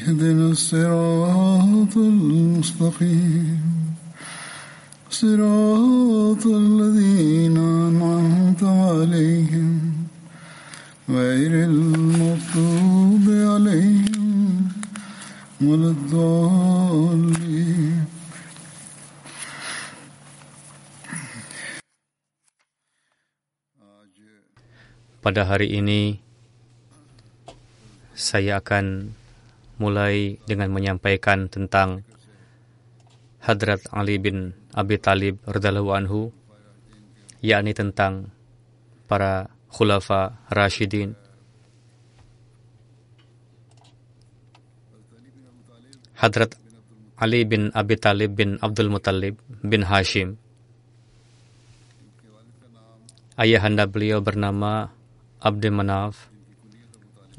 اهدنا الصراط المستقيم صراط الذين أنعمت عليهم غير المغضوب عليهم ولا الضالين Pada hari ini saya akan mulai dengan menyampaikan tentang Hadrat Ali bin Abi Talib radhiyallahu anhu yakni tentang para khulafa Rashidin Hadrat Ali bin Abi Talib bin Abdul Muttalib bin Hashim Ayahanda beliau bernama Abdul Manaf.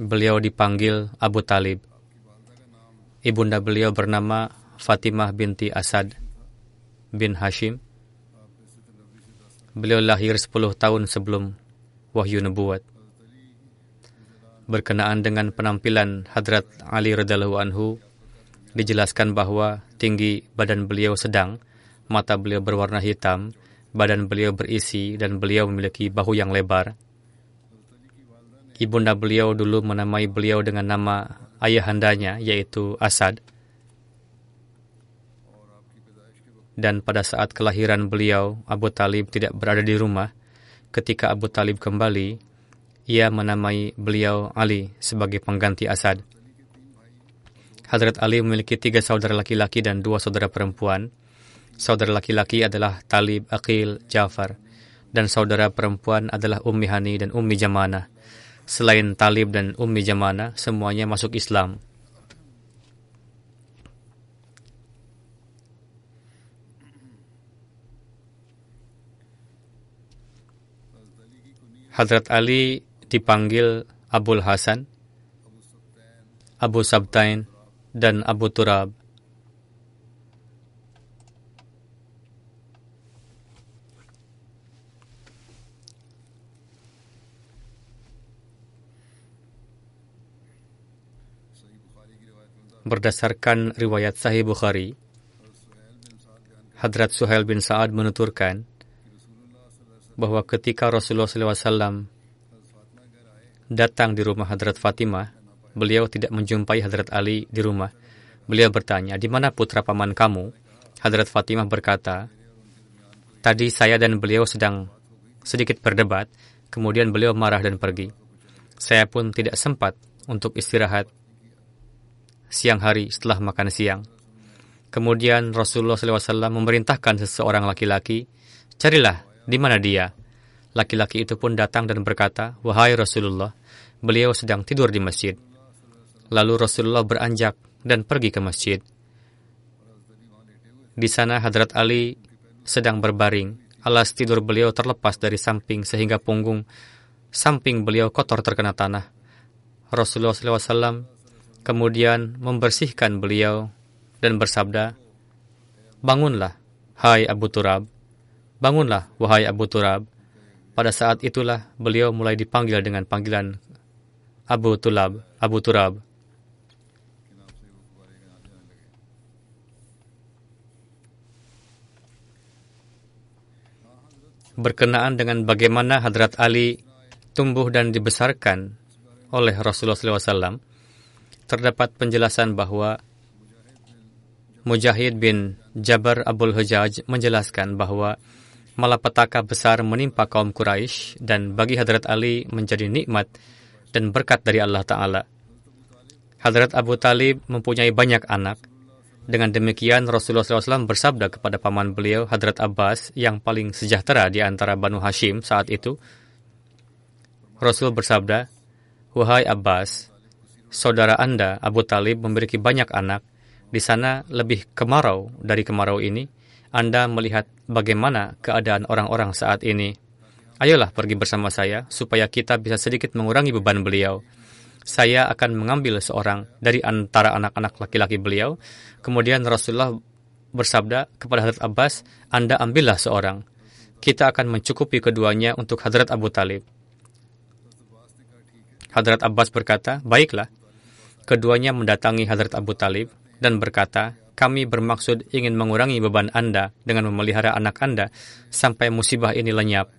Beliau dipanggil Abu Talib. Ibunda beliau bernama Fatimah binti Asad bin Hashim. Beliau lahir 10 tahun sebelum wahyu nubuat. Berkenaan dengan penampilan Hadrat Ali radhiyallahu anhu, dijelaskan bahwa tinggi badan beliau sedang, mata beliau berwarna hitam, badan beliau berisi dan beliau memiliki bahu yang lebar. Ibunda beliau dulu menamai beliau dengan nama ayahandanya yaitu Asad. Dan pada saat kelahiran beliau, Abu Talib tidak berada di rumah. Ketika Abu Talib kembali, ia menamai beliau Ali sebagai pengganti Asad. Hadrat Ali memiliki tiga saudara laki-laki dan dua saudara perempuan. Saudara laki-laki adalah Talib, Aqil, Jafar. Dan saudara perempuan adalah Ummi Hani dan Ummi Jamana. Selain Talib dan Ummi Jamana, semuanya masuk Islam. Hadrat Ali dipanggil Abul Hasan, Abu Sabtain, dan Abu Turab. Berdasarkan riwayat Sahih Bukhari, Hadrat Suhail bin Sa'ad menuturkan bahwa ketika Rasulullah SAW datang di rumah Hadrat Fatimah, beliau tidak menjumpai Hadrat Ali di rumah. Beliau bertanya, di mana putra paman kamu? Hadrat Fatimah berkata, tadi saya dan beliau sedang sedikit berdebat, kemudian beliau marah dan pergi. Saya pun tidak sempat untuk istirahat siang hari setelah makan siang. Kemudian Rasulullah SAW memerintahkan seseorang laki-laki, carilah di mana dia. Laki-laki itu pun datang dan berkata, Wahai Rasulullah, beliau sedang tidur di masjid. Lalu Rasulullah beranjak dan pergi ke masjid. Di sana Hadrat Ali sedang berbaring. Alas tidur beliau terlepas dari samping sehingga punggung samping beliau kotor terkena tanah. Rasulullah SAW kemudian membersihkan beliau dan bersabda, Bangunlah, hai Abu Turab. Bangunlah, wahai Abu Turab. Pada saat itulah beliau mulai dipanggil dengan panggilan Abu Tulab, Abu Turab. Berkenaan dengan bagaimana Hadrat Ali tumbuh dan dibesarkan oleh Rasulullah SAW, terdapat penjelasan bahwa Mujahid bin Jabar Abul Hujaj menjelaskan bahwa malapetaka besar menimpa kaum Quraisy dan bagi Hadrat Ali menjadi nikmat dan berkat dari Allah Ta'ala. Hadrat Abu Talib mempunyai banyak anak. Dengan demikian Rasulullah SAW bersabda kepada paman beliau Hadrat Abbas yang paling sejahtera di antara Banu Hashim saat itu. Rasul bersabda, Wahai Abbas, saudara Anda Abu Talib memiliki banyak anak di sana lebih kemarau dari kemarau ini. Anda melihat bagaimana keadaan orang-orang saat ini. Ayolah pergi bersama saya supaya kita bisa sedikit mengurangi beban beliau. Saya akan mengambil seorang dari antara anak-anak laki-laki beliau. Kemudian Rasulullah bersabda kepada Hadrat Abbas, Anda ambillah seorang. Kita akan mencukupi keduanya untuk Hadrat Abu Talib. Hadrat Abbas berkata, baiklah. Keduanya mendatangi Hadrat Abu Talib dan berkata, kami bermaksud ingin mengurangi beban Anda dengan memelihara anak Anda sampai musibah ini lenyap.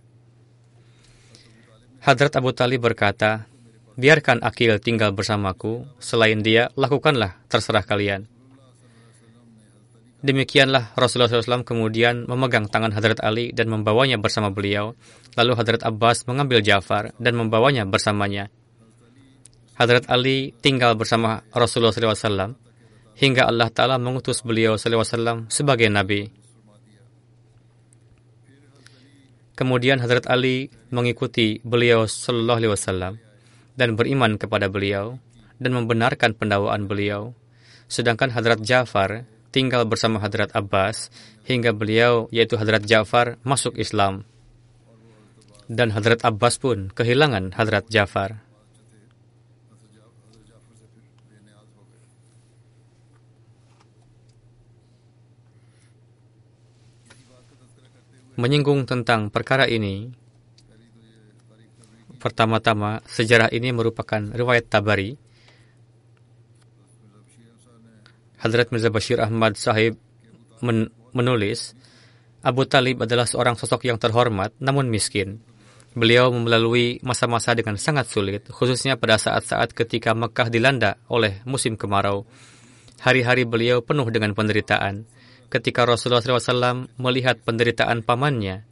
Hadrat Abu Talib berkata, biarkan Akil tinggal bersamaku, selain dia, lakukanlah, terserah kalian. Demikianlah Rasulullah SAW kemudian memegang tangan Hadrat Ali dan membawanya bersama beliau. Lalu Hadrat Abbas mengambil Jafar dan membawanya bersamanya. Hadrat Ali tinggal bersama Rasulullah SAW hingga Allah Ta'ala mengutus beliau SAW sebagai Nabi. Kemudian Hadrat Ali mengikuti beliau Wasallam dan beriman kepada beliau dan membenarkan pendawaan beliau. Sedangkan Hadrat Ja'far tinggal bersama Hadrat Abbas hingga beliau yaitu Hadrat Ja'far masuk Islam. Dan Hadrat Abbas pun kehilangan Hadrat Ja'far. Menyinggung tentang perkara ini, pertama-tama sejarah ini merupakan riwayat Tabari. Hadrat Mirza Bashir Ahmad Sahib men menulis, Abu Talib adalah seorang sosok yang terhormat namun miskin. Beliau melalui masa-masa dengan sangat sulit, khususnya pada saat-saat ketika Mekah dilanda oleh musim kemarau. Hari-hari beliau penuh dengan penderitaan ketika Rasulullah SAW melihat penderitaan pamannya,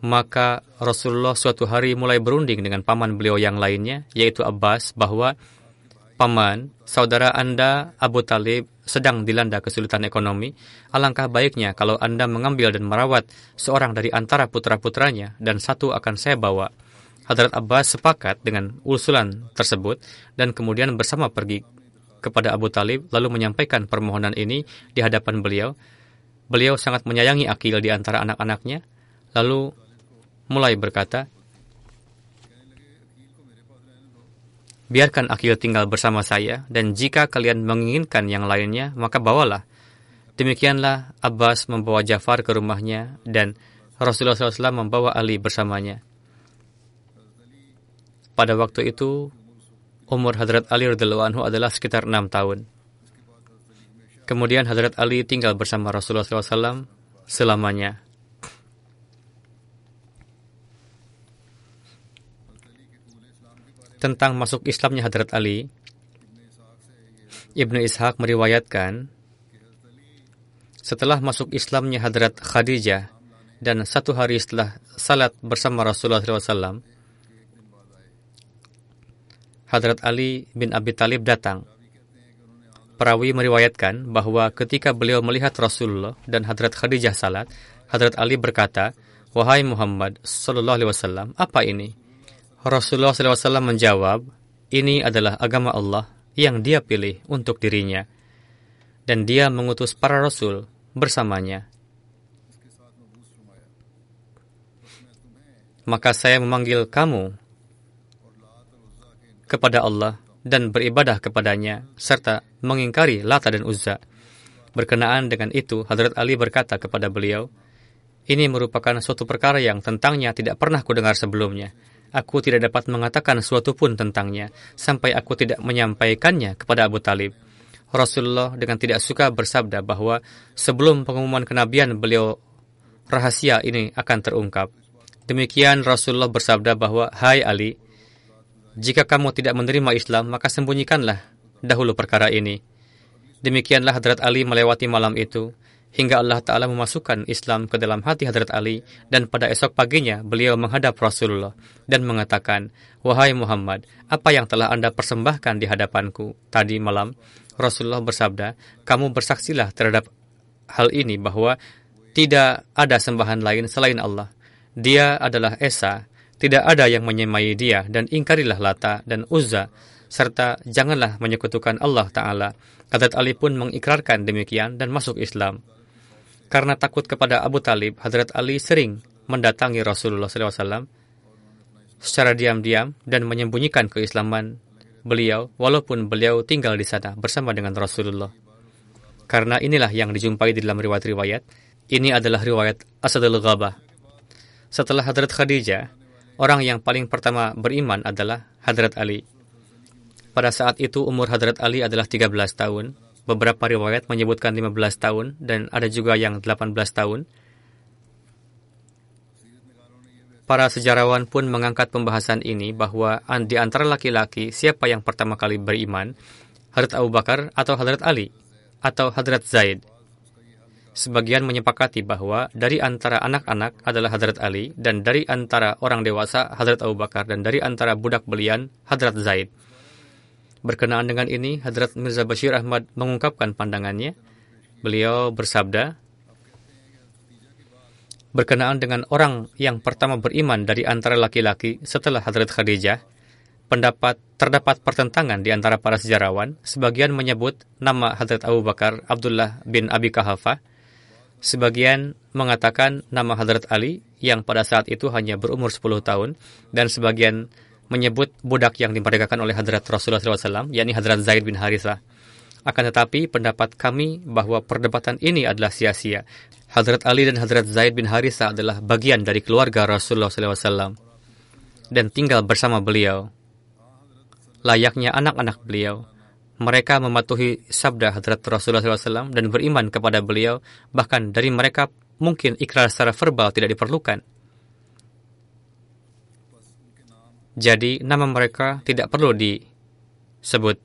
maka Rasulullah suatu hari mulai berunding dengan paman beliau yang lainnya, yaitu Abbas, bahwa paman, saudara Anda Abu Talib sedang dilanda kesulitan ekonomi, alangkah baiknya kalau Anda mengambil dan merawat seorang dari antara putra-putranya dan satu akan saya bawa. Hadrat Abbas sepakat dengan usulan tersebut dan kemudian bersama pergi kepada Abu Talib lalu menyampaikan permohonan ini di hadapan beliau Beliau sangat menyayangi Akil di antara anak-anaknya, lalu mulai berkata, Biarkan Akil tinggal bersama saya, dan jika kalian menginginkan yang lainnya, maka bawalah. Demikianlah Abbas membawa Jafar ke rumahnya, dan Rasulullah SAW membawa Ali bersamanya. Pada waktu itu, umur Hadrat Ali radhiallahu anhu adalah sekitar enam tahun. Kemudian Hadrat Ali tinggal bersama Rasulullah SAW selamanya. Tentang masuk Islamnya Hadrat Ali, Ibnu Ishaq meriwayatkan, setelah masuk Islamnya Hadrat Khadijah dan satu hari setelah salat bersama Rasulullah SAW, Hadrat Ali bin Abi Talib datang Perawi meriwayatkan bahwa ketika beliau melihat Rasulullah dan Hadrat Khadijah salat, Hadrat Ali berkata, Wahai Muhammad Sallallahu Alaihi Wasallam, apa ini? Rasulullah SAW menjawab, ini adalah agama Allah yang dia pilih untuk dirinya. Dan dia mengutus para Rasul bersamanya. Maka saya memanggil kamu kepada Allah dan beribadah kepadanya, serta mengingkari Lata dan Uzza. Berkenaan dengan itu, Hadrat Ali berkata kepada beliau, ini merupakan suatu perkara yang tentangnya tidak pernah kudengar sebelumnya. Aku tidak dapat mengatakan sesuatu pun tentangnya, sampai aku tidak menyampaikannya kepada Abu Talib. Rasulullah dengan tidak suka bersabda bahwa sebelum pengumuman kenabian beliau rahasia ini akan terungkap. Demikian Rasulullah bersabda bahwa, Hai Ali, jika kamu tidak menerima Islam, maka sembunyikanlah dahulu perkara ini. Demikianlah Hadrat Ali melewati malam itu, hingga Allah Ta'ala memasukkan Islam ke dalam hati Hadrat Ali, dan pada esok paginya beliau menghadap Rasulullah dan mengatakan, Wahai Muhammad, apa yang telah Anda persembahkan di hadapanku tadi malam? Rasulullah bersabda, kamu bersaksilah terhadap hal ini bahwa tidak ada sembahan lain selain Allah. Dia adalah Esa, tidak ada yang menyemai dia, dan ingkarilah Lata dan Uzza, serta janganlah menyekutukan Allah Ta'ala. Hadrat Ali pun mengikrarkan demikian dan masuk Islam. Karena takut kepada Abu Talib, Hadrat Ali sering mendatangi Rasulullah SAW secara diam-diam dan menyembunyikan keislaman beliau walaupun beliau tinggal di sana bersama dengan Rasulullah. Karena inilah yang dijumpai di dalam riwayat-riwayat. Ini adalah riwayat Asadul Ghabah. Setelah Hadrat Khadijah, orang yang paling pertama beriman adalah Hadrat Ali. Pada saat itu umur Hadrat Ali adalah 13 tahun. Beberapa riwayat menyebutkan 15 tahun dan ada juga yang 18 tahun. Para sejarawan pun mengangkat pembahasan ini bahwa di antara laki-laki siapa yang pertama kali beriman, Hadrat Abu Bakar atau Hadrat Ali atau Hadrat Zaid. Sebagian menyepakati bahwa dari antara anak-anak adalah Hadrat Ali dan dari antara orang dewasa Hadrat Abu Bakar dan dari antara budak belian Hadrat Zaid. Berkenaan dengan ini, Hadrat Mirza Bashir Ahmad mengungkapkan pandangannya. Beliau bersabda, berkenaan dengan orang yang pertama beriman dari antara laki-laki setelah Hadrat Khadijah, pendapat terdapat pertentangan di antara para sejarawan. Sebagian menyebut nama Hadrat Abu Bakar Abdullah bin Abi Kahafa. Sebagian mengatakan nama Hadrat Ali yang pada saat itu hanya berumur 10 tahun dan sebagian menyebut budak yang dimerdekakan oleh Hadrat Rasulullah SAW, yakni Hadrat Zaid bin Harithah. Akan tetapi, pendapat kami bahwa perdebatan ini adalah sia-sia. Hadrat Ali dan Hadrat Zaid bin Harithah adalah bagian dari keluarga Rasulullah SAW dan tinggal bersama beliau. Layaknya anak-anak beliau, mereka mematuhi sabda Hadrat Rasulullah SAW dan beriman kepada beliau, bahkan dari mereka mungkin ikrar secara verbal tidak diperlukan. Jadi nama mereka tidak perlu disebut.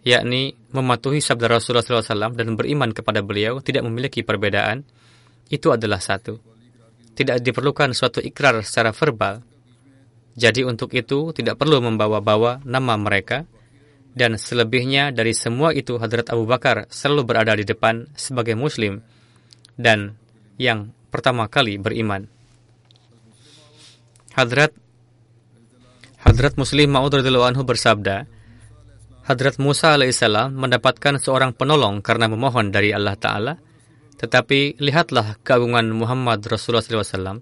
Yakni mematuhi sabda Rasulullah SAW dan beriman kepada beliau tidak memiliki perbedaan. Itu adalah satu. Tidak diperlukan suatu ikrar secara verbal. Jadi untuk itu tidak perlu membawa-bawa nama mereka. Dan selebihnya dari semua itu Hadrat Abu Bakar selalu berada di depan sebagai muslim dan yang pertama kali beriman. Hadrat Hadrat Muslim Ma'ud anhu bersabda, Hadrat Musa alaihissalam mendapatkan seorang penolong karena memohon dari Allah Ta'ala, tetapi lihatlah keagungan Muhammad Rasulullah SAW.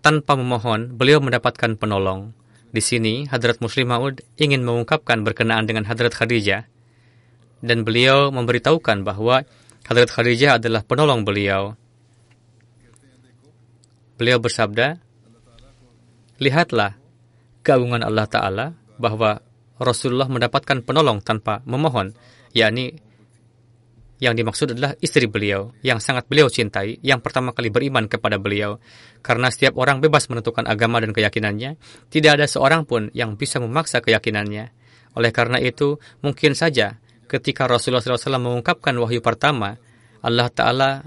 Tanpa memohon, beliau mendapatkan penolong. Di sini, Hadrat Muslim Ma'ud ingin mengungkapkan berkenaan dengan Hadrat Khadijah, dan beliau memberitahukan bahwa Hadrat Khadijah adalah penolong beliau. Beliau bersabda, Lihatlah keagungan Allah Ta'ala bahwa Rasulullah mendapatkan penolong tanpa memohon, yakni yang dimaksud adalah istri beliau yang sangat beliau cintai, yang pertama kali beriman kepada beliau. Karena setiap orang bebas menentukan agama dan keyakinannya, tidak ada seorang pun yang bisa memaksa keyakinannya. Oleh karena itu, mungkin saja ketika Rasulullah SAW mengungkapkan wahyu pertama, Allah Ta'ala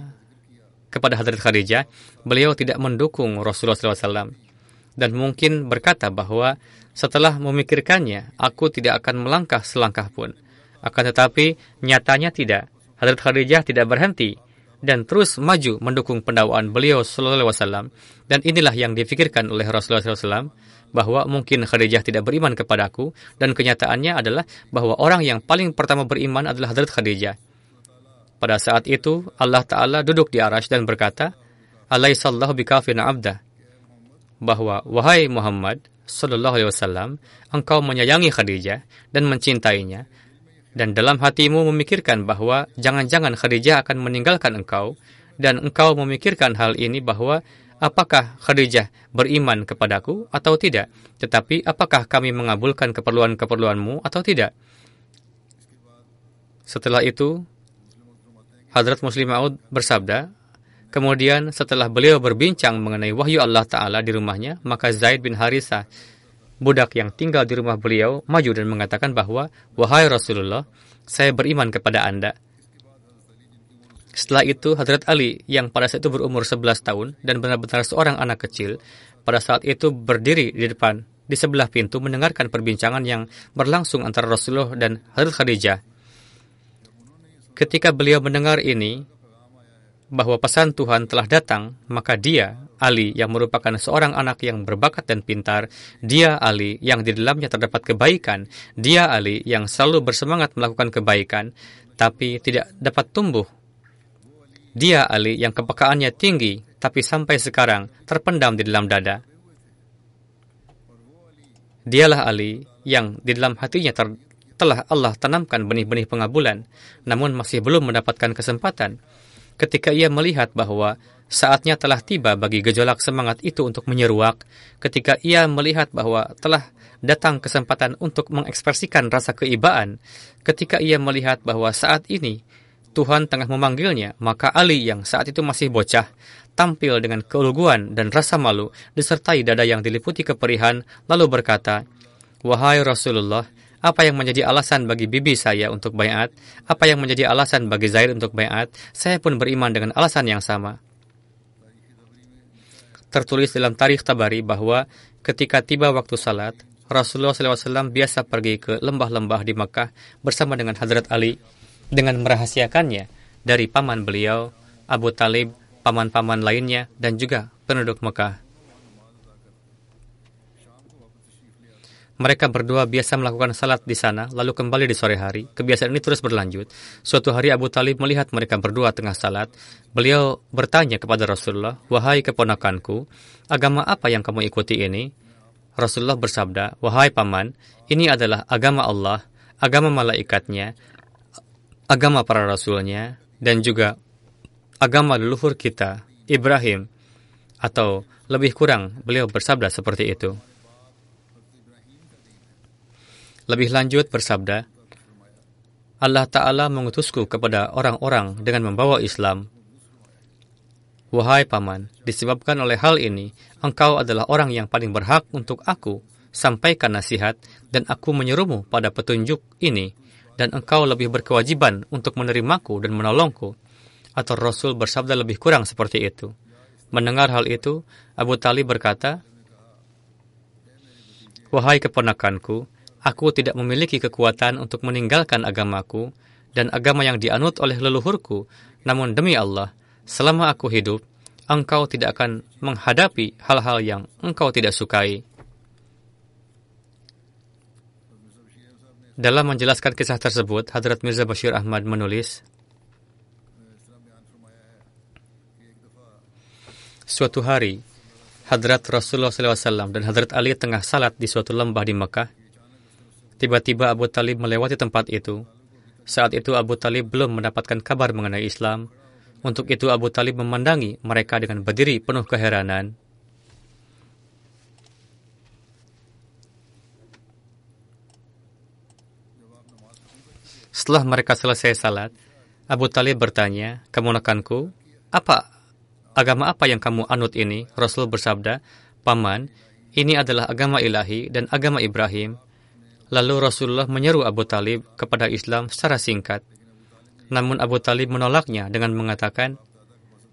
kepada Hadrat Khadijah, beliau tidak mendukung Rasulullah SAW dan mungkin berkata bahwa setelah memikirkannya, aku tidak akan melangkah selangkah pun. Akan tetapi, nyatanya tidak. Hadrat Khadijah tidak berhenti dan terus maju mendukung pendakwaan beliau Sallallahu Alaihi Wasallam. Dan inilah yang difikirkan oleh Rasulullah SAW bahwa mungkin Khadijah tidak beriman kepadaku dan kenyataannya adalah bahwa orang yang paling pertama beriman adalah Hadrat Khadijah. Pada saat itu Allah Ta'ala duduk di arash dan berkata, Alaihissallahu bikafin abdah bahwa wahai Muhammad sallallahu alaihi wasallam engkau menyayangi Khadijah dan mencintainya dan dalam hatimu memikirkan bahwa jangan-jangan Khadijah akan meninggalkan engkau dan engkau memikirkan hal ini bahwa apakah Khadijah beriman kepadaku atau tidak? Tetapi apakah kami mengabulkan keperluan-keperluanmu atau tidak? Setelah itu Hadrat Muslim Maud bersabda Kemudian setelah beliau berbincang mengenai wahyu Allah Ta'ala di rumahnya, maka Zaid bin Harithah budak yang tinggal di rumah beliau maju dan mengatakan bahwa, Wahai Rasulullah, saya beriman kepada Anda. Setelah itu, Hadrat Ali yang pada saat itu berumur 11 tahun dan benar-benar seorang anak kecil, pada saat itu berdiri di depan, di sebelah pintu mendengarkan perbincangan yang berlangsung antara Rasulullah dan Hadrat Khadijah. Ketika beliau mendengar ini, bahwa pesan Tuhan telah datang, maka dia, Ali, yang merupakan seorang anak yang berbakat dan pintar, dia, Ali, yang di dalamnya terdapat kebaikan, dia, Ali, yang selalu bersemangat melakukan kebaikan, tapi tidak dapat tumbuh dia Ali yang kepekaannya tinggi, tapi sampai sekarang terpendam di dalam dada. Dialah Ali yang di dalam hatinya ter telah Allah tanamkan benih-benih pengabulan, namun masih belum mendapatkan kesempatan. Ketika ia melihat bahwa saatnya telah tiba bagi gejolak semangat itu untuk menyeruak, ketika ia melihat bahwa telah datang kesempatan untuk mengekspresikan rasa keibaan, ketika ia melihat bahwa saat ini Tuhan tengah memanggilnya, maka Ali yang saat itu masih bocah, tampil dengan keuluguan dan rasa malu, disertai dada yang diliputi keperihan, lalu berkata, Wahai Rasulullah, apa yang menjadi alasan bagi bibi saya untuk bayat? Apa yang menjadi alasan bagi Zaid untuk bayat? Saya pun beriman dengan alasan yang sama. Tertulis dalam tarikh Tabari bahwa ketika tiba waktu salat, Rasulullah SAW biasa pergi ke lembah-lembah di Makkah bersama dengan Hadrat Ali dengan merahasiakannya dari paman beliau, Abu Talib, paman-paman lainnya, dan juga penduduk Mekah. Mereka berdua biasa melakukan salat di sana, lalu kembali di sore hari. Kebiasaan ini terus berlanjut. Suatu hari Abu Talib melihat mereka berdua tengah salat. Beliau bertanya kepada Rasulullah, Wahai keponakanku, agama apa yang kamu ikuti ini? Rasulullah bersabda, Wahai paman, ini adalah agama Allah, agama malaikatnya, agama para rasulnya, dan juga agama leluhur kita, Ibrahim, atau lebih kurang beliau bersabda seperti itu. Lebih lanjut bersabda, Allah Ta'ala mengutusku kepada orang-orang dengan membawa Islam. Wahai Paman, disebabkan oleh hal ini, engkau adalah orang yang paling berhak untuk aku sampaikan nasihat dan aku menyerumu pada petunjuk ini dan engkau lebih berkewajiban untuk menerimaku dan menolongku. Atau Rasul bersabda lebih kurang seperti itu. Mendengar hal itu, Abu Talib berkata, Wahai keponakanku, aku tidak memiliki kekuatan untuk meninggalkan agamaku dan agama yang dianut oleh leluhurku. Namun demi Allah, selama aku hidup, engkau tidak akan menghadapi hal-hal yang engkau tidak sukai. Dalam menjelaskan kisah tersebut, Hadrat Mirza Bashir Ahmad menulis, Suatu hari, Hadrat Rasulullah SAW dan Hadrat Ali tengah salat di suatu lembah di Mekah. Tiba-tiba Abu Talib melewati tempat itu. Saat itu Abu Talib belum mendapatkan kabar mengenai Islam. Untuk itu Abu Talib memandangi mereka dengan berdiri penuh keheranan. Setelah mereka selesai salat, Abu Talib bertanya, kemunakanku, apa agama apa yang kamu anut ini? Rasul bersabda, Paman, ini adalah agama ilahi dan agama Ibrahim. Lalu Rasulullah menyeru Abu Talib kepada Islam secara singkat. Namun Abu Talib menolaknya dengan mengatakan,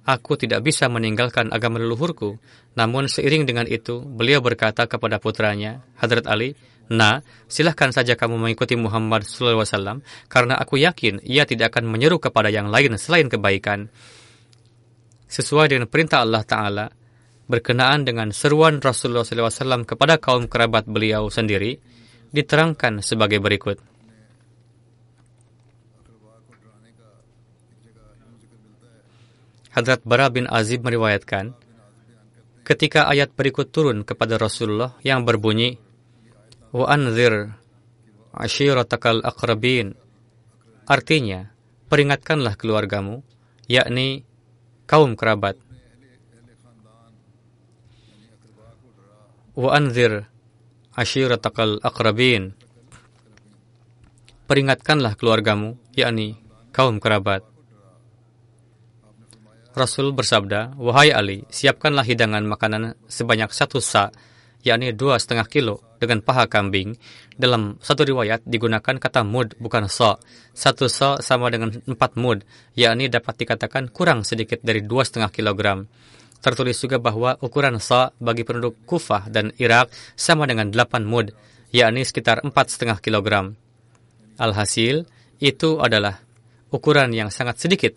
Aku tidak bisa meninggalkan agama leluhurku. Namun seiring dengan itu, beliau berkata kepada putranya, Hadrat Ali, Nah, silahkan saja kamu mengikuti Muhammad SAW, karena aku yakin ia tidak akan menyeru kepada yang lain selain kebaikan. Sesuai dengan perintah Allah Ta'ala, berkenaan dengan seruan Rasulullah SAW kepada kaum kerabat beliau sendiri, diterangkan sebagai berikut. Hadrat Bara bin Azib meriwayatkan, ketika ayat berikut turun kepada Rasulullah yang berbunyi, wa anzir ashiratakal akrabin. Artinya, peringatkanlah keluargamu, yakni kaum kerabat. Wa anzir ashiratakal akrabin. Peringatkanlah keluargamu, yakni kaum kerabat. Rasul bersabda, Wahai Ali, siapkanlah hidangan makanan sebanyak satu sa' yakni dua setengah kilo dengan paha kambing. Dalam satu riwayat digunakan kata mud bukan so. Satu so sama dengan empat mud, yakni dapat dikatakan kurang sedikit dari dua setengah kilogram. Tertulis juga bahwa ukuran so bagi penduduk Kufah dan Irak sama dengan delapan mud, yakni sekitar empat setengah kilogram. Alhasil, itu adalah ukuran yang sangat sedikit,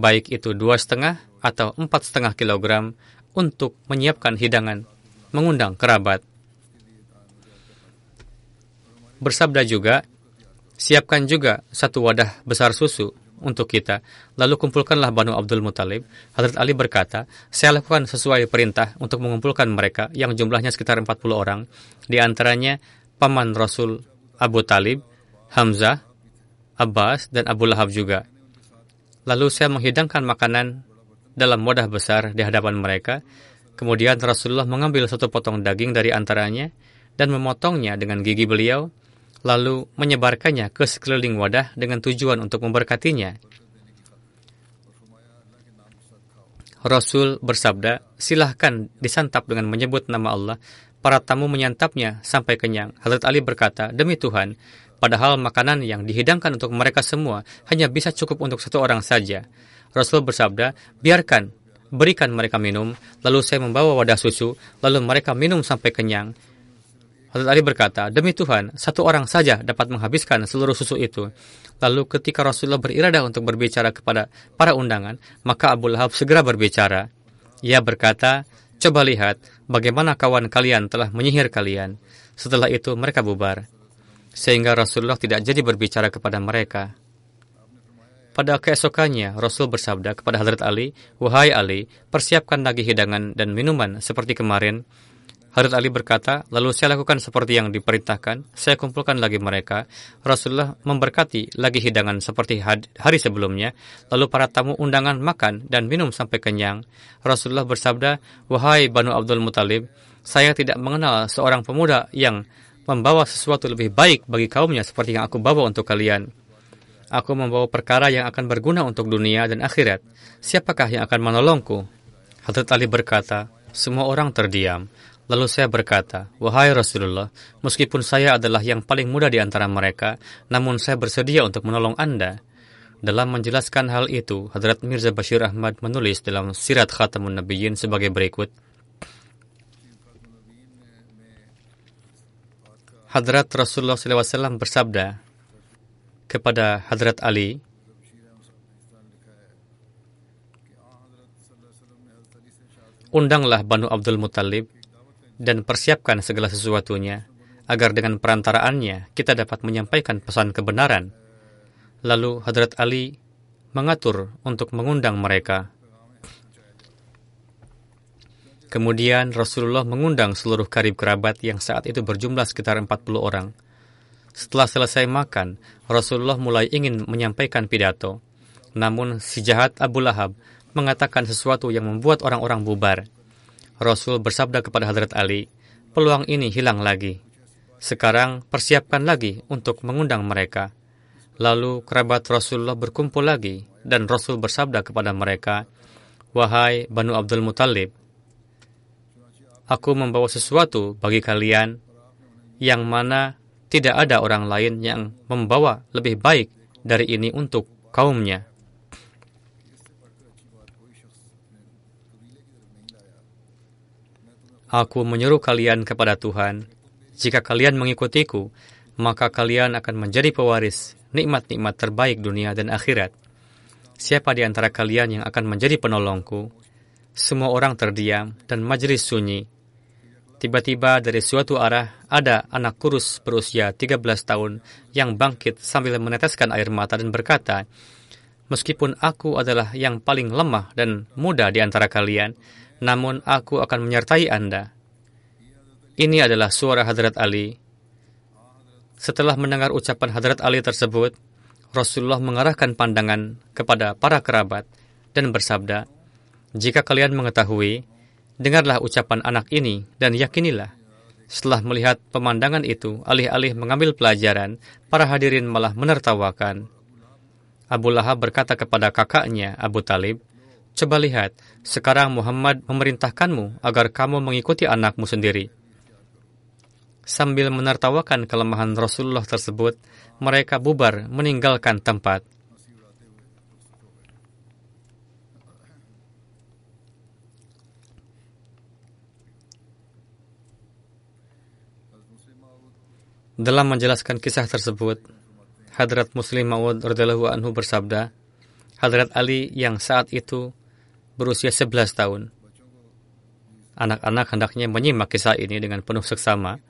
baik itu dua setengah atau empat setengah kilogram untuk menyiapkan hidangan, mengundang kerabat. Bersabda juga, siapkan juga satu wadah besar susu untuk kita. Lalu kumpulkanlah Banu Abdul Muthalib. Hadrat Ali berkata, saya lakukan sesuai perintah untuk mengumpulkan mereka yang jumlahnya sekitar 40 orang. Di antaranya paman Rasul Abu Talib, Hamzah, Abbas, dan Abu Lahab juga. Lalu saya menghidangkan makanan dalam wadah besar di hadapan mereka. Kemudian Rasulullah mengambil satu potong daging dari antaranya dan memotongnya dengan gigi beliau lalu menyebarkannya ke sekeliling wadah dengan tujuan untuk memberkatinya. Rasul bersabda, silahkan disantap dengan menyebut nama Allah. Para tamu menyantapnya sampai kenyang. Hazrat Ali berkata, demi Tuhan, padahal makanan yang dihidangkan untuk mereka semua hanya bisa cukup untuk satu orang saja. Rasul bersabda, biarkan, berikan mereka minum, lalu saya membawa wadah susu, lalu mereka minum sampai kenyang. Hazrat Ali berkata, Demi Tuhan, satu orang saja dapat menghabiskan seluruh susu itu. Lalu ketika Rasulullah beriradah untuk berbicara kepada para undangan, maka Abu Lahab segera berbicara. Ia berkata, Coba lihat bagaimana kawan kalian telah menyihir kalian. Setelah itu mereka bubar. Sehingga Rasulullah tidak jadi berbicara kepada mereka. Pada keesokannya, Rasul bersabda kepada Hadrat Ali, Wahai Ali, persiapkan lagi hidangan dan minuman seperti kemarin, Hadrat Ali berkata, lalu saya lakukan seperti yang diperintahkan, saya kumpulkan lagi mereka. Rasulullah memberkati lagi hidangan seperti hari sebelumnya, lalu para tamu undangan makan dan minum sampai kenyang. Rasulullah bersabda, Wahai Banu Abdul Muthalib, saya tidak mengenal seorang pemuda yang membawa sesuatu lebih baik bagi kaumnya seperti yang aku bawa untuk kalian. Aku membawa perkara yang akan berguna untuk dunia dan akhirat. Siapakah yang akan menolongku? Hadrat Ali berkata, semua orang terdiam. Lalu saya berkata, Wahai Rasulullah, meskipun saya adalah yang paling muda di antara mereka, namun saya bersedia untuk menolong Anda. Dalam menjelaskan hal itu, Hadrat Mirza Bashir Ahmad menulis dalam Sirat Khatamun Nabiyyin sebagai berikut. Hadrat Rasulullah SAW bersabda kepada Hadrat Ali, Undanglah Banu Abdul Muttalib dan persiapkan segala sesuatunya, agar dengan perantaraannya kita dapat menyampaikan pesan kebenaran. Lalu Hadrat Ali mengatur untuk mengundang mereka. Kemudian Rasulullah mengundang seluruh karib kerabat yang saat itu berjumlah sekitar 40 orang. Setelah selesai makan, Rasulullah mulai ingin menyampaikan pidato. Namun si jahat Abu Lahab mengatakan sesuatu yang membuat orang-orang bubar. Rasul bersabda kepada Hadrat Ali, peluang ini hilang lagi. Sekarang persiapkan lagi untuk mengundang mereka. Lalu kerabat Rasulullah berkumpul lagi dan Rasul bersabda kepada mereka, Wahai Banu Abdul Muthalib, aku membawa sesuatu bagi kalian yang mana tidak ada orang lain yang membawa lebih baik dari ini untuk kaumnya. Aku menyuruh kalian kepada Tuhan. Jika kalian mengikutiku, maka kalian akan menjadi pewaris nikmat-nikmat terbaik dunia dan akhirat. Siapa di antara kalian yang akan menjadi penolongku? Semua orang terdiam dan majelis sunyi. Tiba-tiba dari suatu arah ada anak kurus berusia 13 tahun yang bangkit sambil meneteskan air mata dan berkata, Meskipun aku adalah yang paling lemah dan muda di antara kalian, namun aku akan menyertai Anda. Ini adalah suara Hadrat Ali. Setelah mendengar ucapan Hadrat Ali tersebut, Rasulullah mengarahkan pandangan kepada para kerabat dan bersabda, Jika kalian mengetahui, dengarlah ucapan anak ini dan yakinilah. Setelah melihat pemandangan itu, alih-alih mengambil pelajaran, para hadirin malah menertawakan. Abu Lahab berkata kepada kakaknya, Abu Talib, Coba lihat, sekarang Muhammad memerintahkanmu agar kamu mengikuti anakmu sendiri. Sambil menertawakan kelemahan Rasulullah tersebut, mereka bubar meninggalkan tempat. Dalam menjelaskan kisah tersebut, Hadrat Muslim Maud anhu bersabda, Hadrat Ali yang saat itu berusia 11 tahun. Anak-anak hendaknya menyimak kisah ini dengan penuh seksama.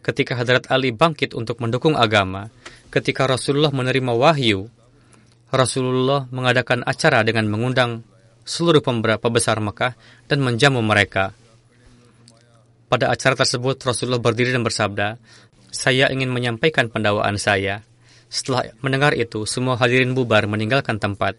Ketika Hadrat Ali bangkit untuk mendukung agama, ketika Rasulullah menerima wahyu, Rasulullah mengadakan acara dengan mengundang seluruh pembesar Mekah dan menjamu mereka. Pada acara tersebut, Rasulullah berdiri dan bersabda, saya ingin menyampaikan pendawaan saya. Setelah mendengar itu, semua hadirin bubar meninggalkan tempat.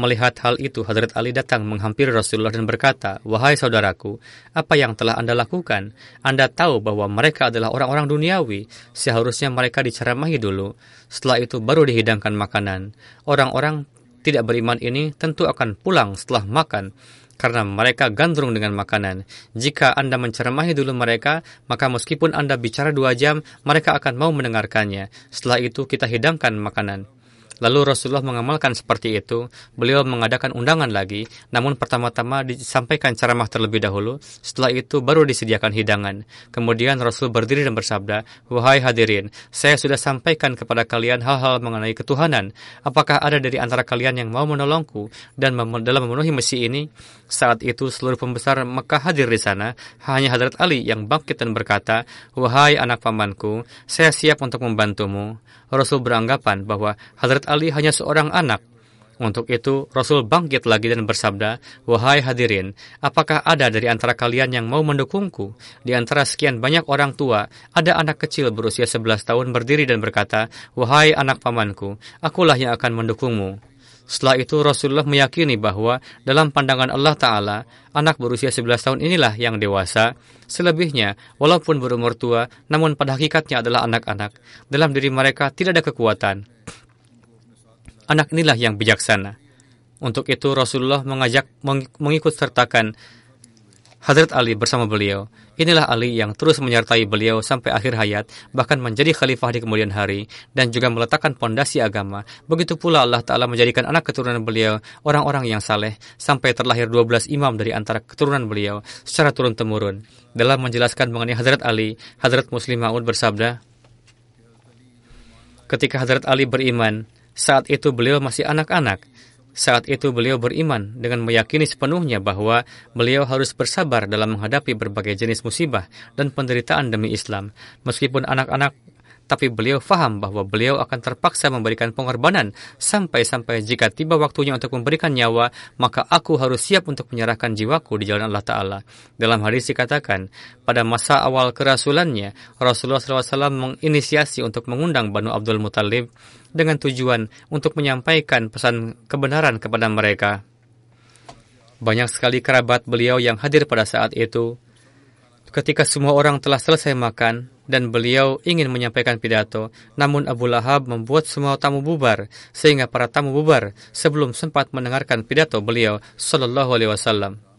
Melihat hal itu, Hadrat Ali datang menghampiri Rasulullah dan berkata, Wahai saudaraku, apa yang telah Anda lakukan? Anda tahu bahwa mereka adalah orang-orang duniawi. Seharusnya mereka diceramahi dulu. Setelah itu baru dihidangkan makanan. Orang-orang tidak beriman ini tentu akan pulang setelah makan karena mereka gandrung dengan makanan. Jika Anda menceramahi dulu mereka, maka meskipun Anda bicara dua jam, mereka akan mau mendengarkannya. Setelah itu kita hidangkan makanan. Lalu Rasulullah mengamalkan seperti itu. Beliau mengadakan undangan lagi, namun pertama-tama disampaikan ceramah terlebih dahulu. Setelah itu baru disediakan hidangan. Kemudian Rasul berdiri dan bersabda, Wahai hadirin, saya sudah sampaikan kepada kalian hal-hal mengenai ketuhanan. Apakah ada dari antara kalian yang mau menolongku dan dalam memenuhi misi ini? Saat itu seluruh pembesar Mekah hadir di sana. Hanya Hadrat Ali yang bangkit dan berkata, Wahai anak pamanku, saya siap untuk membantumu. Rasul beranggapan bahwa Hadrat Ali hanya seorang anak. Untuk itu, Rasul bangkit lagi dan bersabda, Wahai hadirin, apakah ada dari antara kalian yang mau mendukungku? Di antara sekian banyak orang tua, ada anak kecil berusia 11 tahun berdiri dan berkata, Wahai anak pamanku, akulah yang akan mendukungmu. Setelah itu Rasulullah meyakini bahwa dalam pandangan Allah Ta'ala, anak berusia 11 tahun inilah yang dewasa. Selebihnya, walaupun berumur tua, namun pada hakikatnya adalah anak-anak. Dalam diri mereka tidak ada kekuatan. Anak inilah yang bijaksana. Untuk itu Rasulullah mengajak mengikut sertakan Hadrat Ali bersama beliau. Inilah Ali yang terus menyertai beliau sampai akhir hayat, bahkan menjadi khalifah di kemudian hari, dan juga meletakkan pondasi agama. Begitu pula Allah Ta'ala menjadikan anak keturunan beliau orang-orang yang saleh, sampai terlahir 12 imam dari antara keturunan beliau secara turun-temurun. Dalam menjelaskan mengenai Hadrat Ali, Hadrat Muslim Ma'ud bersabda, Ketika Hadrat Ali beriman, saat itu beliau masih anak-anak, saat itu beliau beriman dengan meyakini sepenuhnya bahwa beliau harus bersabar dalam menghadapi berbagai jenis musibah dan penderitaan demi Islam. Meskipun anak-anak tapi beliau faham bahwa beliau akan terpaksa memberikan pengorbanan sampai-sampai jika tiba waktunya untuk memberikan nyawa, maka aku harus siap untuk menyerahkan jiwaku di jalan Allah Ta'ala. Dalam hadis dikatakan, pada masa awal kerasulannya, Rasulullah SAW menginisiasi untuk mengundang Banu Abdul Muthalib dengan tujuan untuk menyampaikan pesan kebenaran kepada mereka. Banyak sekali kerabat beliau yang hadir pada saat itu. Ketika semua orang telah selesai makan, dan beliau ingin menyampaikan pidato, namun Abu Lahab membuat semua tamu bubar, sehingga para tamu bubar sebelum sempat mendengarkan pidato beliau Sallallahu Alaihi Wasallam.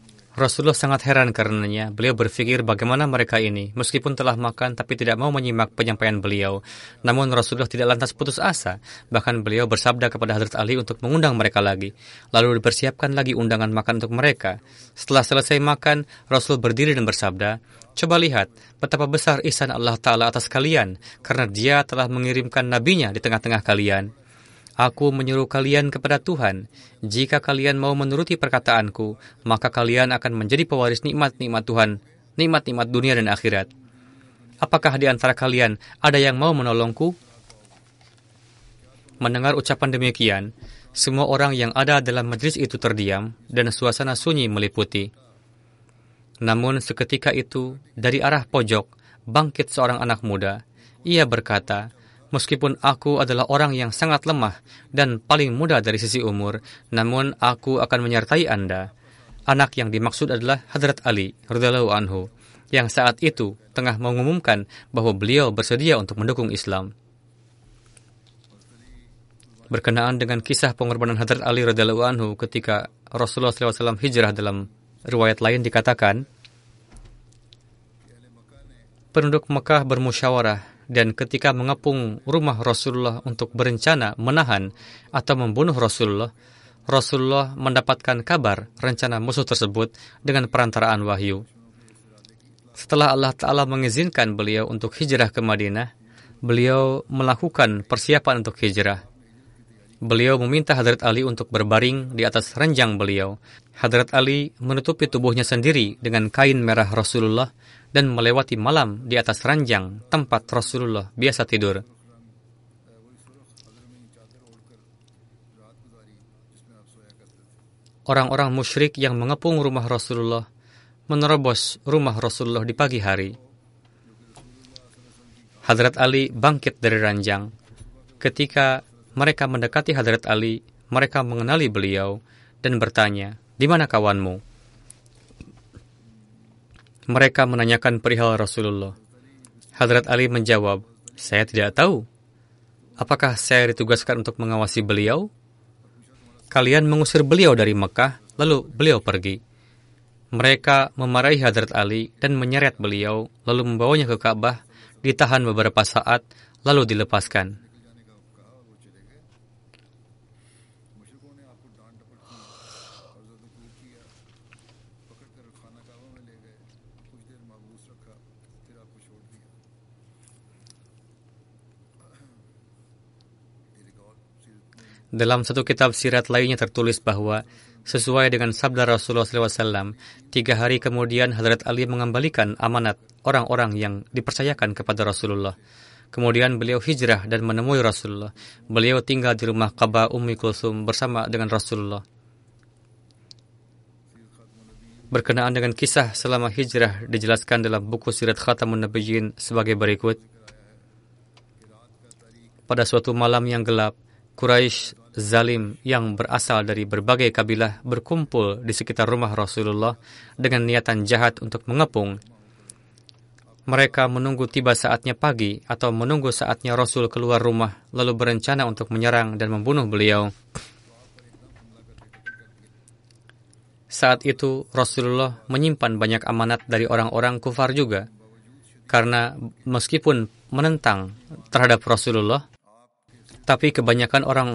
Rasulullah sangat heran karenanya. Beliau berpikir bagaimana mereka ini, meskipun telah makan tapi tidak mau menyimak penyampaian beliau. Namun Rasulullah tidak lantas putus asa. Bahkan beliau bersabda kepada Hadrat Ali untuk mengundang mereka lagi. Lalu dipersiapkan lagi undangan makan untuk mereka. Setelah selesai makan, Rasul berdiri dan bersabda, Coba lihat betapa besar ihsan Allah Ta'ala atas kalian, karena dia telah mengirimkan nabinya di tengah-tengah kalian. Aku menyuruh kalian kepada Tuhan. Jika kalian mau menuruti perkataanku, maka kalian akan menjadi pewaris nikmat-nikmat Tuhan, nikmat-nikmat dunia dan akhirat. Apakah di antara kalian ada yang mau menolongku? Mendengar ucapan demikian, semua orang yang ada dalam majlis itu terdiam dan suasana sunyi meliputi. Namun seketika itu, dari arah pojok, bangkit seorang anak muda. Ia berkata, Meskipun aku adalah orang yang sangat lemah dan paling muda dari sisi umur, namun aku akan menyertai Anda. Anak yang dimaksud adalah Hadrat Ali radhiyallahu anhu, yang saat itu tengah mengumumkan bahwa beliau bersedia untuk mendukung Islam. Berkenaan dengan kisah pengorbanan Hadrat Ali radhiyallahu anhu ketika Rasulullah SAW hijrah dalam riwayat lain dikatakan, penduduk Mekah bermusyawarah dan ketika mengepung rumah Rasulullah untuk berencana menahan atau membunuh Rasulullah, Rasulullah mendapatkan kabar rencana musuh tersebut dengan perantaraan wahyu. Setelah Allah Ta'ala mengizinkan beliau untuk hijrah ke Madinah, beliau melakukan persiapan untuk hijrah. Beliau meminta Hadrat Ali untuk berbaring di atas ranjang beliau. Hadrat Ali menutupi tubuhnya sendiri dengan kain merah Rasulullah dan melewati malam di atas ranjang tempat Rasulullah biasa tidur. Orang-orang musyrik yang mengepung rumah Rasulullah menerobos rumah Rasulullah di pagi hari. Hadrat Ali bangkit dari ranjang. Ketika mereka mendekati Hadrat Ali, mereka mengenali beliau dan bertanya, "Di mana kawanmu?" Mereka menanyakan perihal Rasulullah. Hadrat Ali menjawab, "Saya tidak tahu. Apakah saya ditugaskan untuk mengawasi beliau? Kalian mengusir beliau dari Mekah, lalu beliau pergi." Mereka memarahi Hadrat Ali dan menyeret beliau, lalu membawanya ke Ka'bah, ditahan beberapa saat, lalu dilepaskan. Dalam satu kitab sirat lainnya tertulis bahwa sesuai dengan sabda Rasulullah SAW, tiga hari kemudian Hadrat Ali mengembalikan amanat orang-orang yang dipercayakan kepada Rasulullah. Kemudian beliau hijrah dan menemui Rasulullah. Beliau tinggal di rumah Kaba Ummi Kulsum bersama dengan Rasulullah. Berkenaan dengan kisah selama hijrah dijelaskan dalam buku Sirat Khatamun Nabiyyin sebagai berikut. Pada suatu malam yang gelap, Quraisy zalim yang berasal dari berbagai kabilah berkumpul di sekitar rumah Rasulullah dengan niatan jahat untuk mengepung. Mereka menunggu tiba saatnya pagi atau menunggu saatnya Rasul keluar rumah lalu berencana untuk menyerang dan membunuh beliau. Saat itu Rasulullah menyimpan banyak amanat dari orang-orang kufar juga. Karena meskipun menentang terhadap Rasulullah, tapi kebanyakan orang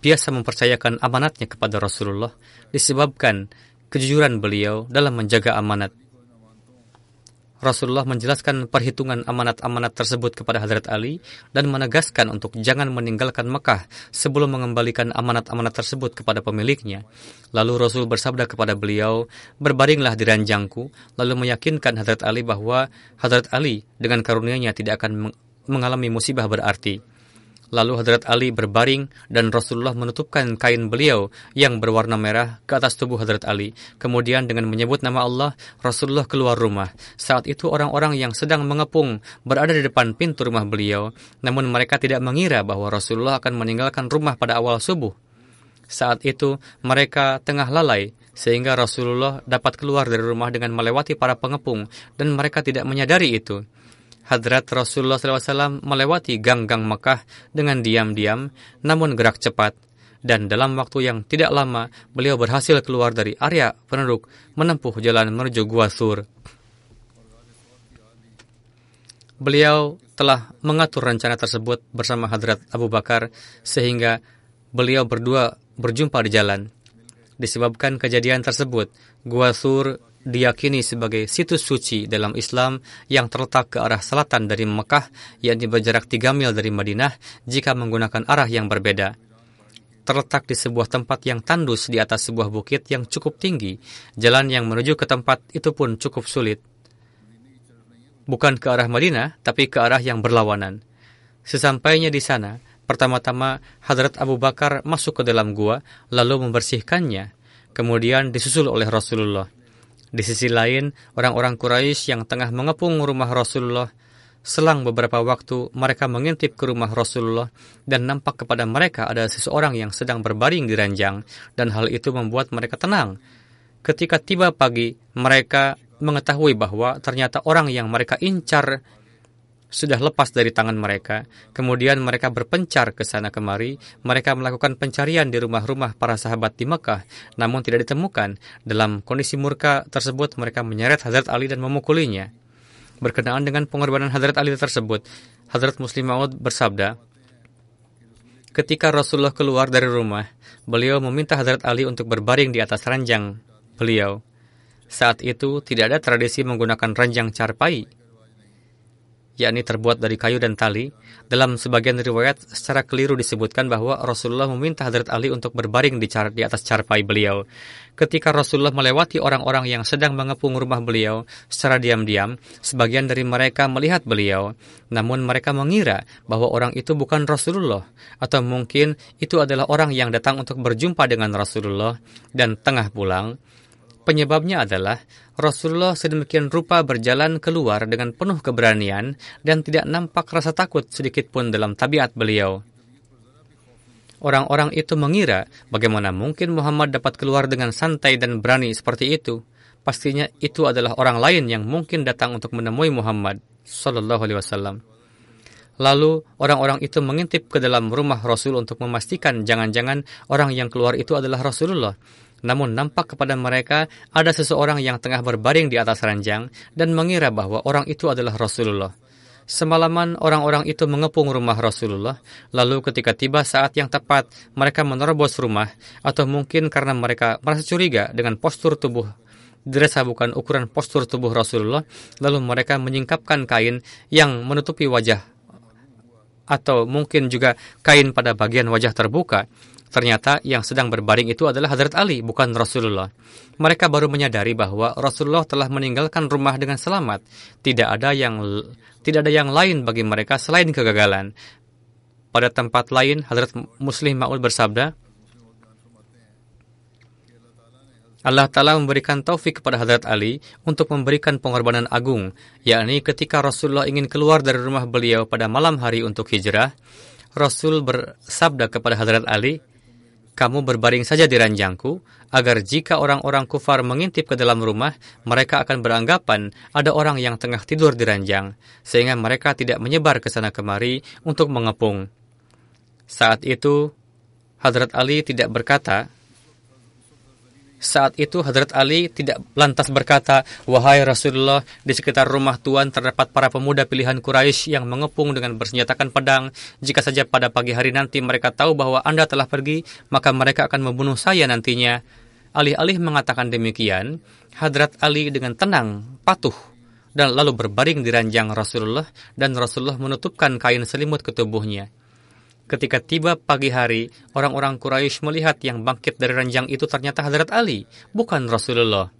biasa mempercayakan amanatnya kepada Rasulullah disebabkan kejujuran beliau dalam menjaga amanat. Rasulullah menjelaskan perhitungan amanat-amanat tersebut kepada Hadrat Ali dan menegaskan untuk jangan meninggalkan Mekah sebelum mengembalikan amanat-amanat tersebut kepada pemiliknya. Lalu Rasul bersabda kepada beliau, berbaringlah di ranjangku, lalu meyakinkan Hadrat Ali bahwa Hadrat Ali dengan karunia-Nya tidak akan mengalami musibah berarti. Lalu Hadrat Ali berbaring dan Rasulullah menutupkan kain beliau yang berwarna merah ke atas tubuh Hadrat Ali. Kemudian dengan menyebut nama Allah, Rasulullah keluar rumah. Saat itu orang-orang yang sedang mengepung berada di depan pintu rumah beliau, namun mereka tidak mengira bahwa Rasulullah akan meninggalkan rumah pada awal subuh. Saat itu mereka tengah lalai sehingga Rasulullah dapat keluar dari rumah dengan melewati para pengepung dan mereka tidak menyadari itu. Hadrat Rasulullah SAW melewati gang-gang Mekah dengan diam-diam, namun gerak cepat. Dan dalam waktu yang tidak lama, beliau berhasil keluar dari area penduduk menempuh jalan menuju Gua Sur. Beliau telah mengatur rencana tersebut bersama Hadrat Abu Bakar sehingga beliau berdua berjumpa di jalan. Disebabkan kejadian tersebut, Gua Sur diyakini sebagai situs suci dalam Islam yang terletak ke arah selatan dari Mekah, yakni berjarak 3 mil dari Madinah jika menggunakan arah yang berbeda. Terletak di sebuah tempat yang tandus di atas sebuah bukit yang cukup tinggi, jalan yang menuju ke tempat itu pun cukup sulit. Bukan ke arah Madinah, tapi ke arah yang berlawanan. Sesampainya di sana, pertama-tama Hadrat Abu Bakar masuk ke dalam gua, lalu membersihkannya, kemudian disusul oleh Rasulullah. Di sisi lain, orang-orang Quraisy yang tengah mengepung rumah Rasulullah, selang beberapa waktu mereka mengintip ke rumah Rasulullah dan nampak kepada mereka ada seseorang yang sedang berbaring di ranjang dan hal itu membuat mereka tenang. Ketika tiba pagi, mereka mengetahui bahwa ternyata orang yang mereka incar sudah lepas dari tangan mereka. Kemudian mereka berpencar ke sana kemari. Mereka melakukan pencarian di rumah-rumah para sahabat di Mekah, namun tidak ditemukan. Dalam kondisi murka tersebut, mereka menyeret Hazrat Ali dan memukulinya. Berkenaan dengan pengorbanan Hadrat Ali tersebut, Hadrat Muslim Maud bersabda, Ketika Rasulullah keluar dari rumah, beliau meminta Hadrat Ali untuk berbaring di atas ranjang beliau. Saat itu tidak ada tradisi menggunakan ranjang carpai yakni terbuat dari kayu dan tali. Dalam sebagian riwayat secara keliru disebutkan bahwa Rasulullah meminta Hadrat Ali untuk berbaring di, di atas carpai beliau. Ketika Rasulullah melewati orang-orang yang sedang mengepung rumah beliau secara diam-diam, sebagian dari mereka melihat beliau, namun mereka mengira bahwa orang itu bukan Rasulullah, atau mungkin itu adalah orang yang datang untuk berjumpa dengan Rasulullah dan tengah pulang. Penyebabnya adalah Rasulullah sedemikian rupa berjalan keluar dengan penuh keberanian dan tidak nampak rasa takut sedikit pun dalam tabiat beliau. Orang-orang itu mengira bagaimana mungkin Muhammad dapat keluar dengan santai dan berani seperti itu. Pastinya itu adalah orang lain yang mungkin datang untuk menemui Muhammad sallallahu alaihi wasallam. Lalu orang-orang itu mengintip ke dalam rumah Rasul untuk memastikan jangan-jangan orang yang keluar itu adalah Rasulullah. Namun nampak kepada mereka ada seseorang yang tengah berbaring di atas ranjang dan mengira bahwa orang itu adalah Rasulullah. Semalaman orang-orang itu mengepung rumah Rasulullah, lalu ketika tiba saat yang tepat, mereka menerobos rumah, atau mungkin karena mereka merasa curiga dengan postur tubuh. Dirasa bukan ukuran postur tubuh Rasulullah, lalu mereka menyingkapkan kain yang menutupi wajah atau mungkin juga kain pada bagian wajah terbuka Ternyata yang sedang berbaring itu adalah Hadrat Ali, bukan Rasulullah. Mereka baru menyadari bahwa Rasulullah telah meninggalkan rumah dengan selamat. Tidak ada yang tidak ada yang lain bagi mereka selain kegagalan. Pada tempat lain, Hadrat Muslim Ma'ul bersabda, Allah Ta'ala memberikan taufik kepada Hadrat Ali untuk memberikan pengorbanan agung, yakni ketika Rasulullah ingin keluar dari rumah beliau pada malam hari untuk hijrah, Rasul bersabda kepada Hadrat Ali, kamu berbaring saja di ranjangku, agar jika orang-orang kufar mengintip ke dalam rumah, mereka akan beranggapan ada orang yang tengah tidur di ranjang, sehingga mereka tidak menyebar ke sana kemari untuk mengepung. Saat itu, Hadrat Ali tidak berkata, saat itu Hadrat Ali tidak lantas berkata, Wahai Rasulullah, di sekitar rumah Tuan terdapat para pemuda pilihan Quraisy yang mengepung dengan bersenjatakan pedang. Jika saja pada pagi hari nanti mereka tahu bahwa Anda telah pergi, maka mereka akan membunuh saya nantinya. Alih-alih mengatakan demikian, Hadrat Ali dengan tenang, patuh, dan lalu berbaring di ranjang Rasulullah, dan Rasulullah menutupkan kain selimut ke tubuhnya. Ketika tiba pagi hari, orang-orang Quraisy melihat yang bangkit dari ranjang itu ternyata Hadrat Ali, bukan Rasulullah.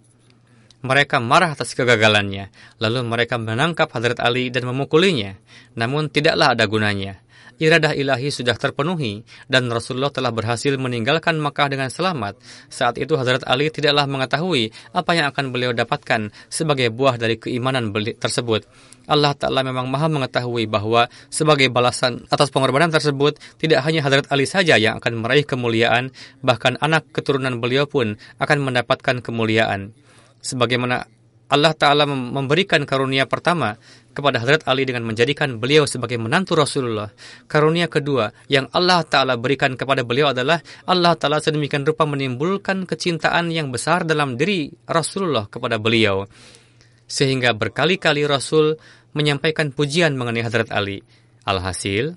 Mereka marah atas kegagalannya, lalu mereka menangkap Hadrat Ali dan memukulinya. Namun tidaklah ada gunanya iradah ilahi sudah terpenuhi dan Rasulullah telah berhasil meninggalkan Makkah dengan selamat. Saat itu Hazrat Ali tidaklah mengetahui apa yang akan beliau dapatkan sebagai buah dari keimanan tersebut. Allah Ta'ala memang maha mengetahui bahwa sebagai balasan atas pengorbanan tersebut, tidak hanya Hadrat Ali saja yang akan meraih kemuliaan, bahkan anak keturunan beliau pun akan mendapatkan kemuliaan. Sebagaimana Allah Ta'ala memberikan karunia pertama kepada Hadrat Ali dengan menjadikan beliau sebagai menantu Rasulullah. Karunia kedua yang Allah Ta'ala berikan kepada beliau adalah Allah Ta'ala sedemikian rupa menimbulkan kecintaan yang besar dalam diri Rasulullah kepada beliau. Sehingga berkali-kali Rasul menyampaikan pujian mengenai Hadrat Ali. Alhasil,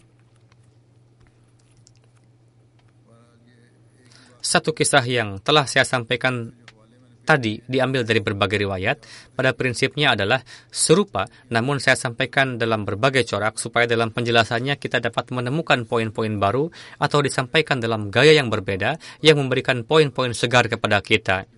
satu kisah yang telah saya sampaikan tadi diambil dari berbagai riwayat, pada prinsipnya adalah serupa, namun saya sampaikan dalam berbagai corak supaya dalam penjelasannya kita dapat menemukan poin-poin baru atau disampaikan dalam gaya yang berbeda yang memberikan poin-poin segar kepada kita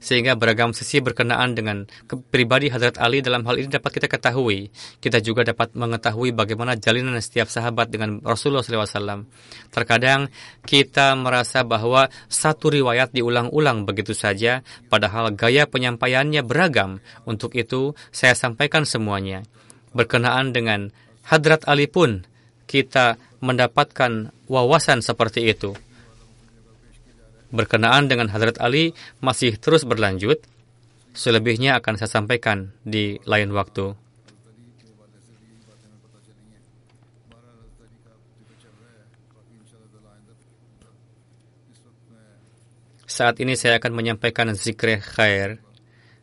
sehingga beragam sisi berkenaan dengan pribadi Hadrat Ali dalam hal ini dapat kita ketahui. Kita juga dapat mengetahui bagaimana jalinan setiap sahabat dengan Rasulullah SAW. Terkadang kita merasa bahwa satu riwayat diulang-ulang begitu saja, padahal gaya penyampaiannya beragam. Untuk itu, saya sampaikan semuanya. Berkenaan dengan Hadrat Ali pun, kita mendapatkan wawasan seperti itu berkenaan dengan Hadrat Ali masih terus berlanjut. Selebihnya akan saya sampaikan di lain waktu. Saat ini saya akan menyampaikan zikre khair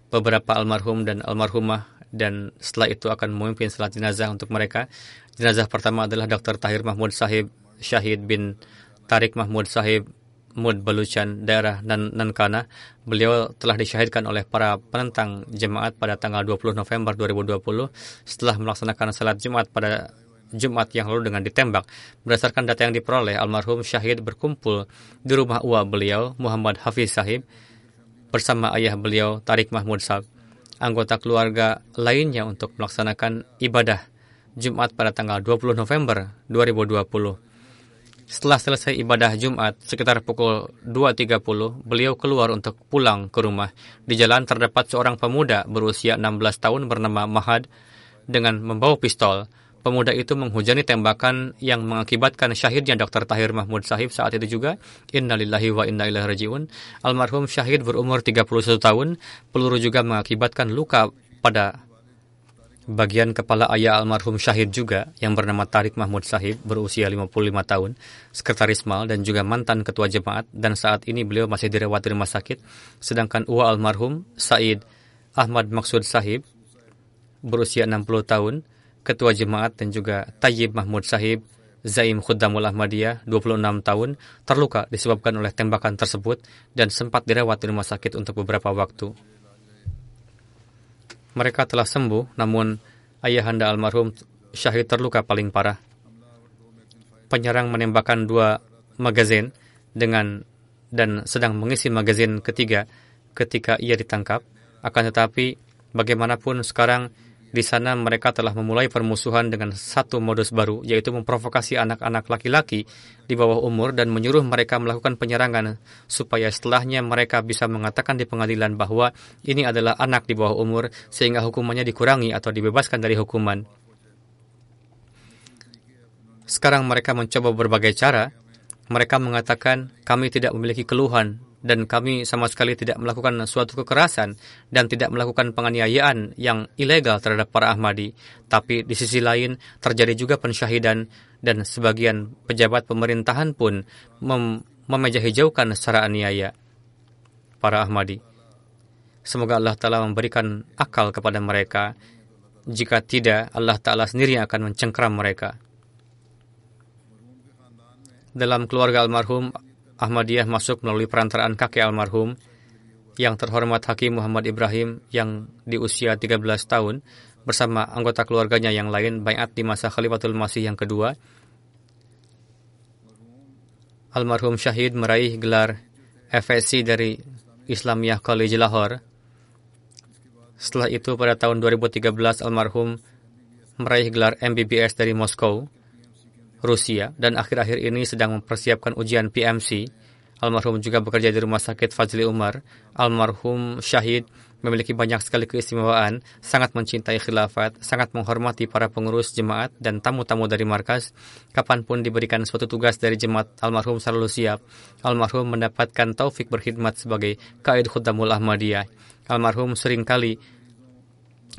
beberapa almarhum dan almarhumah dan setelah itu akan memimpin salat jenazah untuk mereka. Jenazah pertama adalah Dr. Tahir Mahmud Sahib Syahid bin Tarik Mahmud Sahib Mud Baluchan, daerah Nan Nankana. Beliau telah disyahidkan oleh para penentang jemaat pada tanggal 20 November 2020 setelah melaksanakan salat Jumat pada Jumat yang lalu dengan ditembak. Berdasarkan data yang diperoleh, almarhum Syahid berkumpul di rumah uwa beliau, Muhammad Hafiz Sahib, bersama ayah beliau, Tarik Mahmud Sahib, anggota keluarga lainnya untuk melaksanakan ibadah Jumat pada tanggal 20 November 2020. Setelah selesai ibadah Jumat, sekitar pukul 2.30, beliau keluar untuk pulang ke rumah. Di jalan terdapat seorang pemuda berusia 16 tahun bernama Mahad dengan membawa pistol. Pemuda itu menghujani tembakan yang mengakibatkan syahidnya Dr. Tahir Mahmud Sahib saat itu juga. Innalillahi wa inna ilaihi rajiun. Almarhum syahid berumur 31 tahun. Peluru juga mengakibatkan luka pada bagian kepala ayah almarhum Syahid juga yang bernama Tarik Mahmud Sahib berusia 55 tahun, sekretaris mal dan juga mantan ketua jemaat dan saat ini beliau masih dirawat di rumah sakit. Sedangkan uwa almarhum Said Ahmad Maksud Sahib berusia 60 tahun, ketua jemaat dan juga Tayyib Mahmud Sahib Zaim Khuddamul Ahmadiyah, 26 tahun, terluka disebabkan oleh tembakan tersebut dan sempat dirawat di rumah sakit untuk beberapa waktu. Mereka telah sembuh, namun ayahanda almarhum Syahid terluka paling parah. Penyerang menembakkan dua magazin dengan dan sedang mengisi magazin ketiga ketika ia ditangkap. Akan tetapi, bagaimanapun sekarang di sana mereka telah memulai permusuhan dengan satu modus baru, yaitu memprovokasi anak-anak laki-laki di bawah umur dan menyuruh mereka melakukan penyerangan supaya setelahnya mereka bisa mengatakan di pengadilan bahwa ini adalah anak di bawah umur sehingga hukumannya dikurangi atau dibebaskan dari hukuman. Sekarang mereka mencoba berbagai cara. Mereka mengatakan kami tidak memiliki keluhan dan kami sama sekali tidak melakukan suatu kekerasan dan tidak melakukan penganiayaan yang ilegal terhadap para Ahmadi. Tapi di sisi lain terjadi juga pensyahidan dan sebagian pejabat pemerintahan pun mem memejahijaukan secara aniaya para Ahmadi. Semoga Allah Ta'ala memberikan akal kepada mereka. Jika tidak, Allah Ta'ala sendiri akan mencengkram mereka. Dalam keluarga almarhum, Ahmadiyah masuk melalui perantaraan kakek almarhum yang terhormat Hakim Muhammad Ibrahim yang di usia 13 tahun bersama anggota keluarganya yang lain bayat di masa Khalifatul Masih yang kedua. Almarhum Syahid meraih gelar FSC dari Islamiyah College Lahore. Setelah itu pada tahun 2013 almarhum meraih gelar MBBS dari Moskow. Rusia dan akhir-akhir ini sedang mempersiapkan ujian PMC. Almarhum juga bekerja di Rumah Sakit Fazli Umar. Almarhum Syahid memiliki banyak sekali keistimewaan, sangat mencintai khilafat, sangat menghormati para pengurus jemaat dan tamu-tamu dari markas. Kapan pun diberikan suatu tugas dari jemaat, almarhum selalu siap. Almarhum mendapatkan taufik berkhidmat sebagai Kaid Khuddamul Ahmadiyah. Almarhum sering kali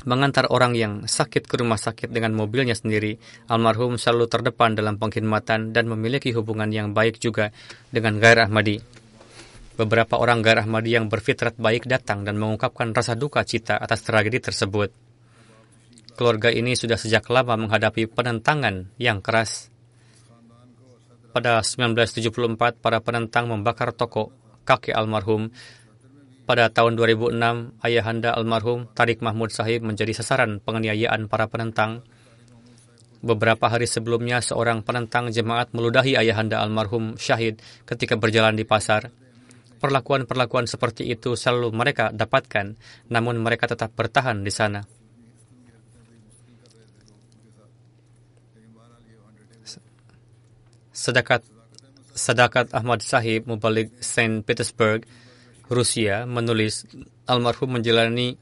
mengantar orang yang sakit ke rumah sakit dengan mobilnya sendiri, almarhum selalu terdepan dalam pengkhidmatan dan memiliki hubungan yang baik juga dengan Gair Ahmadi. Beberapa orang Gair Ahmadi yang berfitrat baik datang dan mengungkapkan rasa duka cita atas tragedi tersebut. Keluarga ini sudah sejak lama menghadapi penentangan yang keras. Pada 1974, para penentang membakar toko kakek almarhum pada tahun 2006, ayahanda almarhum Tarik Mahmud Sahib menjadi sasaran penganiayaan para penentang. Beberapa hari sebelumnya, seorang penentang jemaat meludahi ayahanda almarhum Syahid ketika berjalan di pasar. Perlakuan-perlakuan seperti itu selalu mereka dapatkan, namun mereka tetap bertahan di sana. Sedakat Sadakat Ahmad Sahib Mubalik Saint Petersburg Rusia menulis almarhum menjalani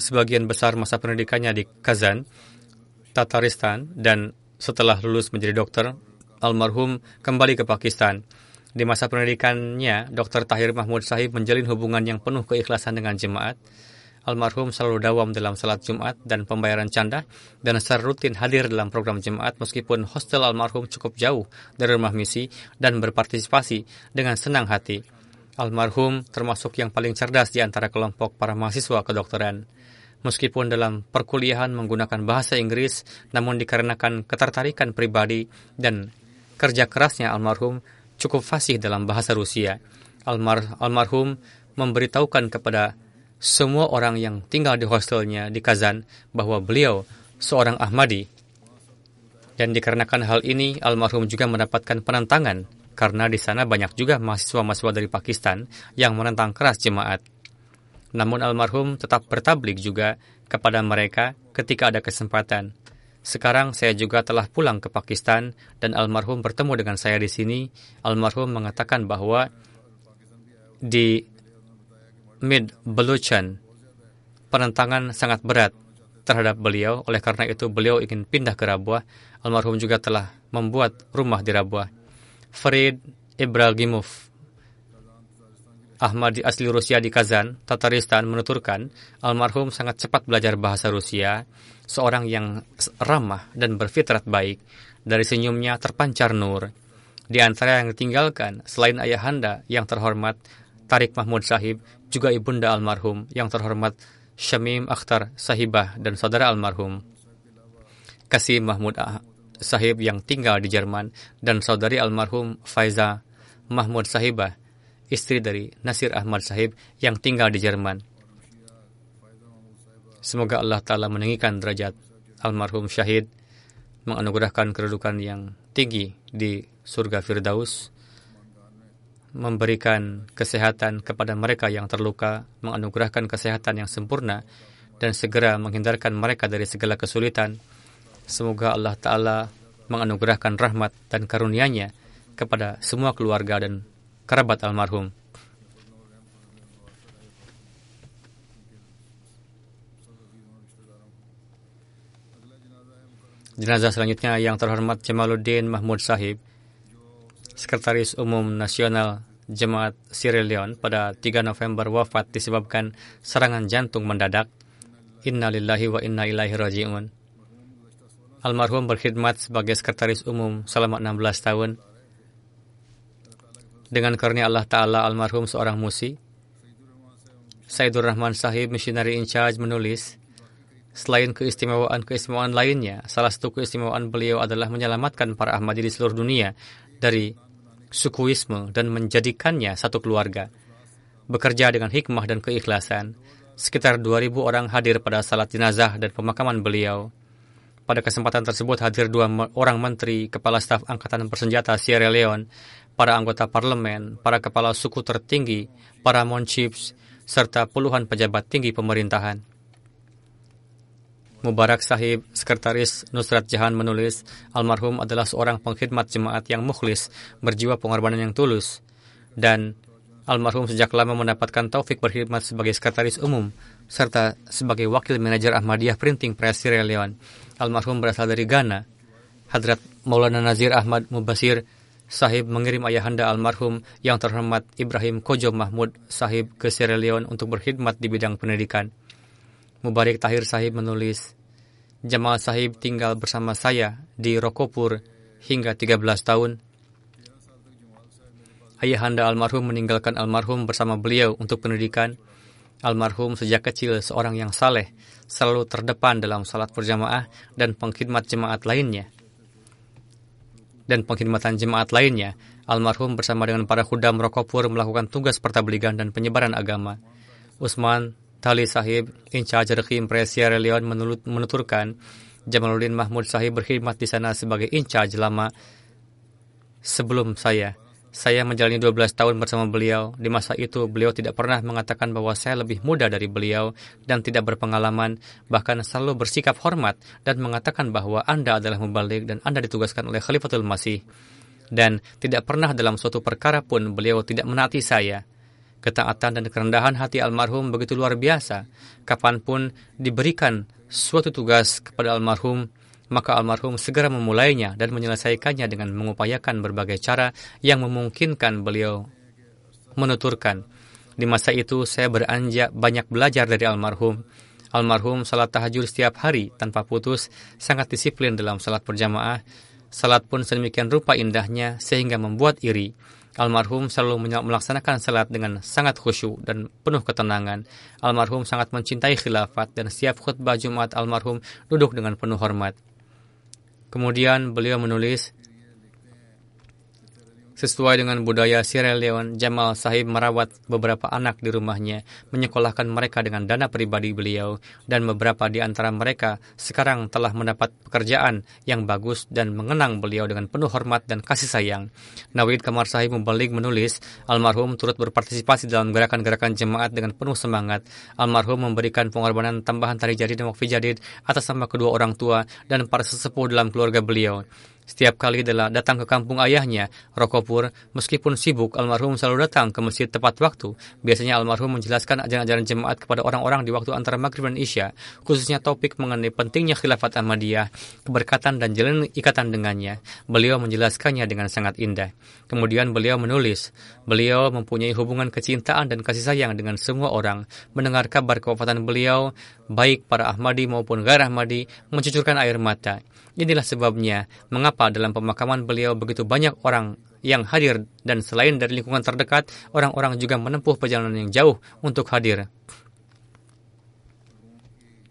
sebagian besar masa pendidikannya di Kazan, Tataristan, dan setelah lulus menjadi dokter, almarhum kembali ke Pakistan. Di masa pendidikannya, Dr. Tahir Mahmud Sahib menjalin hubungan yang penuh keikhlasan dengan jemaat. Almarhum selalu dawam dalam salat Jumat dan pembayaran canda dan secara rutin hadir dalam program jemaat meskipun hostel almarhum cukup jauh dari rumah misi dan berpartisipasi dengan senang hati. Almarhum termasuk yang paling cerdas di antara kelompok para mahasiswa kedokteran. Meskipun dalam perkuliahan menggunakan bahasa Inggris, namun dikarenakan ketertarikan pribadi dan kerja kerasnya almarhum cukup fasih dalam bahasa Rusia. Almar, almarhum memberitahukan kepada semua orang yang tinggal di hostelnya di Kazan bahwa beliau seorang Ahmadi. Dan dikarenakan hal ini, almarhum juga mendapatkan penentangan karena di sana banyak juga mahasiswa-mahasiswa dari Pakistan yang menentang keras jemaat. Namun almarhum tetap bertablik juga kepada mereka ketika ada kesempatan. Sekarang saya juga telah pulang ke Pakistan dan almarhum bertemu dengan saya di sini. Almarhum mengatakan bahwa di Mid Baluchan penentangan sangat berat terhadap beliau. Oleh karena itu beliau ingin pindah ke Rabuah. Almarhum juga telah membuat rumah di Rabuah. Farid Ibrahimov Ahmadi asli Rusia di Kazan, Tataristan menuturkan, almarhum sangat cepat belajar bahasa Rusia, seorang yang ramah dan berfitrat baik. Dari senyumnya terpancar nur. Di antara yang ditinggalkan, selain ayahanda yang terhormat, Tarik Mahmud Sahib, juga ibunda almarhum yang terhormat Syamim Akhtar Sahibah dan saudara almarhum. Kasih Mahmud Sahib yang tinggal di Jerman dan saudari almarhum Faiza Mahmud Sahibah istri dari Nasir Ahmad Sahib yang tinggal di Jerman. Semoga Allah Ta'ala meninggikan derajat almarhum syahid, menganugerahkan kedudukan yang tinggi di surga Firdaus, memberikan kesehatan kepada mereka yang terluka, menganugerahkan kesehatan yang sempurna, dan segera menghindarkan mereka dari segala kesulitan. Semoga Allah Ta'ala menganugerahkan rahmat dan karunia-Nya kepada semua keluarga dan kerabat almarhum. Jenazah selanjutnya yang terhormat Jamaluddin Mahmud Sahib, Sekretaris Umum Nasional Jemaat Sierra Leone pada 3 November wafat disebabkan serangan jantung mendadak. Innalillahi wa inna ilaihi raji'un. Almarhum berkhidmat sebagai sekretaris umum selama 16 tahun dengan karunia Allah Ta'ala almarhum seorang musi. Saidur Rahman Sahib, missionary in charge, menulis, Selain keistimewaan-keistimewaan lainnya, salah satu keistimewaan beliau adalah menyelamatkan para Ahmadi di seluruh dunia dari sukuisme dan menjadikannya satu keluarga. Bekerja dengan hikmah dan keikhlasan, sekitar 2.000 orang hadir pada salat jenazah dan pemakaman beliau. Pada kesempatan tersebut hadir dua orang menteri, kepala staf angkatan bersenjata Sierra Leone, para anggota parlemen, para kepala suku tertinggi, para monchiefs, serta puluhan pejabat tinggi pemerintahan. Mubarak Sahib, Sekretaris Nusrat Jahan menulis, almarhum adalah seorang pengkhidmat jemaat yang mukhlis, berjiwa pengorbanan yang tulus, dan almarhum sejak lama mendapatkan taufik berkhidmat sebagai sekretaris umum, serta sebagai wakil manajer Ahmadiyah Printing Press Sierra Leone. Almarhum berasal dari Ghana. Hadrat Maulana Nazir Ahmad Mubasir Sahib mengirim ayahanda almarhum yang terhormat Ibrahim Kojo Mahmud Sahib ke Sierra Leone untuk berkhidmat di bidang pendidikan. Mubarak Tahir Sahib menulis, Jamal Sahib tinggal bersama saya di Rokopur hingga 13 tahun. Ayahanda almarhum meninggalkan almarhum bersama beliau untuk pendidikan. Almarhum sejak kecil seorang yang saleh, selalu terdepan dalam salat berjamaah dan pengkhidmat jemaat lainnya dan pengkhidmatan jemaat lainnya, almarhum bersama dengan para khudam Rokopur melakukan tugas pertabligan dan penyebaran agama. Usman Tali Sahib, in charge Rekim Press Sierra Leone menuturkan, Jamaluddin Mahmud Sahib berkhidmat di sana sebagai in charge lama sebelum saya. Saya menjalani 12 tahun bersama beliau. Di masa itu, beliau tidak pernah mengatakan bahwa saya lebih muda dari beliau dan tidak berpengalaman, bahkan selalu bersikap hormat dan mengatakan bahwa Anda adalah mubalik dan Anda ditugaskan oleh Khalifatul Masih. Dan tidak pernah dalam suatu perkara pun beliau tidak menaati saya. Ketaatan dan kerendahan hati almarhum begitu luar biasa. Kapan pun diberikan suatu tugas kepada almarhum, maka almarhum segera memulainya dan menyelesaikannya dengan mengupayakan berbagai cara yang memungkinkan beliau menuturkan. Di masa itu saya beranjak banyak belajar dari almarhum. Almarhum salat tahajud setiap hari tanpa putus, sangat disiplin dalam salat berjamaah. Salat pun sedemikian rupa indahnya sehingga membuat iri. Almarhum selalu melaksanakan salat dengan sangat khusyuk dan penuh ketenangan. Almarhum sangat mencintai khilafat dan setiap khutbah Jumat almarhum duduk dengan penuh hormat. Kemudian beliau menulis, Sesuai dengan budaya Sierra Leone, Jamal Sahib merawat beberapa anak di rumahnya, menyekolahkan mereka dengan dana pribadi beliau, dan beberapa di antara mereka sekarang telah mendapat pekerjaan yang bagus dan mengenang beliau dengan penuh hormat dan kasih sayang. Nawid Kamar Sahib Mubalik menulis, almarhum turut berpartisipasi dalam gerakan-gerakan jemaat dengan penuh semangat. Almarhum memberikan pengorbanan tambahan tari jadid dan wakfi jadid atas nama kedua orang tua dan para sesepuh dalam keluarga beliau. Setiap kali datang ke kampung ayahnya, Rokopur, meskipun sibuk, almarhum selalu datang ke masjid tepat waktu. Biasanya almarhum menjelaskan ajaran-ajaran jemaat kepada orang-orang di waktu antara maghrib dan isya, khususnya topik mengenai pentingnya khilafat Ahmadiyah, keberkatan dan jalan ikatan dengannya. Beliau menjelaskannya dengan sangat indah. Kemudian beliau menulis, beliau mempunyai hubungan kecintaan dan kasih sayang dengan semua orang. Mendengar kabar kewafatan beliau, baik para Ahmadi maupun Gair Ahmadi, mencucurkan air mata. Inilah sebabnya mengapa dalam pemakaman beliau begitu banyak orang yang hadir dan selain dari lingkungan terdekat, orang-orang juga menempuh perjalanan yang jauh untuk hadir.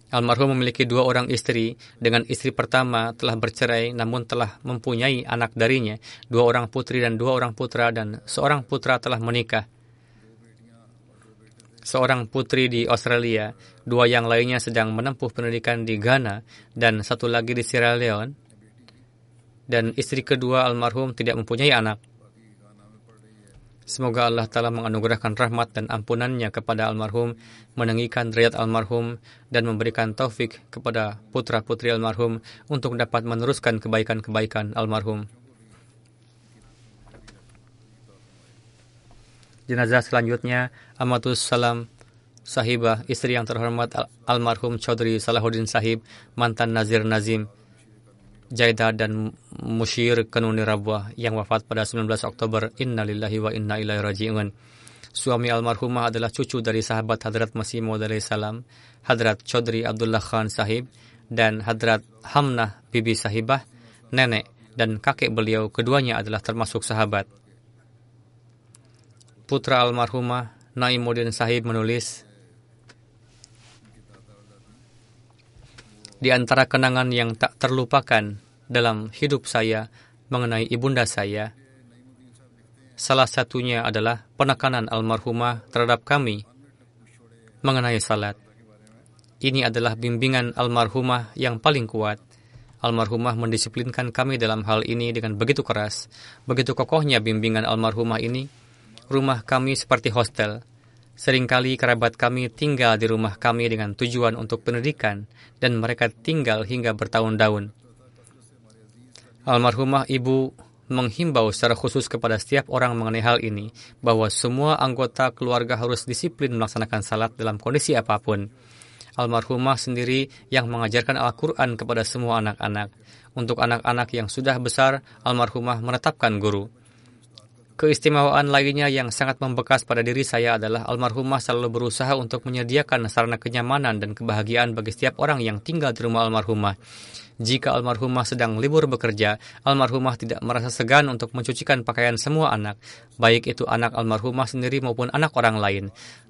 Almarhum memiliki dua orang istri. Dengan istri pertama telah bercerai namun telah mempunyai anak darinya, dua orang putri dan dua orang putra dan seorang putra telah menikah seorang putri di Australia, dua yang lainnya sedang menempuh pendidikan di Ghana, dan satu lagi di Sierra Leone. Dan istri kedua almarhum tidak mempunyai anak. Semoga Allah Ta'ala menganugerahkan rahmat dan ampunannya kepada almarhum, meninggikan derajat almarhum, dan memberikan taufik kepada putra-putri almarhum untuk dapat meneruskan kebaikan-kebaikan almarhum. Jenazah selanjutnya Amatus Salam Sahibah, istri yang terhormat al almarhum Chaudhry Salahuddin Sahib, mantan Nazir Nazim, Jaida dan Mushir Kanuni Rabwah yang wafat pada 19 Oktober. Innalillahi wa inna ilaihi raji'un. Suami almarhumah adalah cucu dari sahabat Hadrat Masih Maud salam, Hadrat Chaudhry Abdullah Khan Sahib dan Hadrat Hamnah Bibi Sahibah, nenek dan kakek beliau keduanya adalah termasuk sahabat putra almarhumah Naimuddin Sahib menulis, Di antara kenangan yang tak terlupakan dalam hidup saya mengenai ibunda saya, salah satunya adalah penekanan almarhumah terhadap kami mengenai salat. Ini adalah bimbingan almarhumah yang paling kuat. Almarhumah mendisiplinkan kami dalam hal ini dengan begitu keras. Begitu kokohnya bimbingan almarhumah ini, rumah kami seperti hostel. Seringkali kerabat kami tinggal di rumah kami dengan tujuan untuk pendidikan dan mereka tinggal hingga bertahun-tahun. Almarhumah ibu menghimbau secara khusus kepada setiap orang mengenai hal ini bahwa semua anggota keluarga harus disiplin melaksanakan salat dalam kondisi apa pun. Almarhumah sendiri yang mengajarkan Al-Quran kepada semua anak-anak. Untuk anak-anak yang sudah besar, almarhumah menetapkan guru. Keistimewaan lainnya yang sangat membekas pada diri saya adalah almarhumah selalu berusaha untuk menyediakan sarana kenyamanan dan kebahagiaan bagi setiap orang yang tinggal di rumah almarhumah. Jika almarhumah sedang libur bekerja, almarhumah tidak merasa segan untuk mencucikan pakaian semua anak, baik itu anak almarhumah sendiri maupun anak orang lain.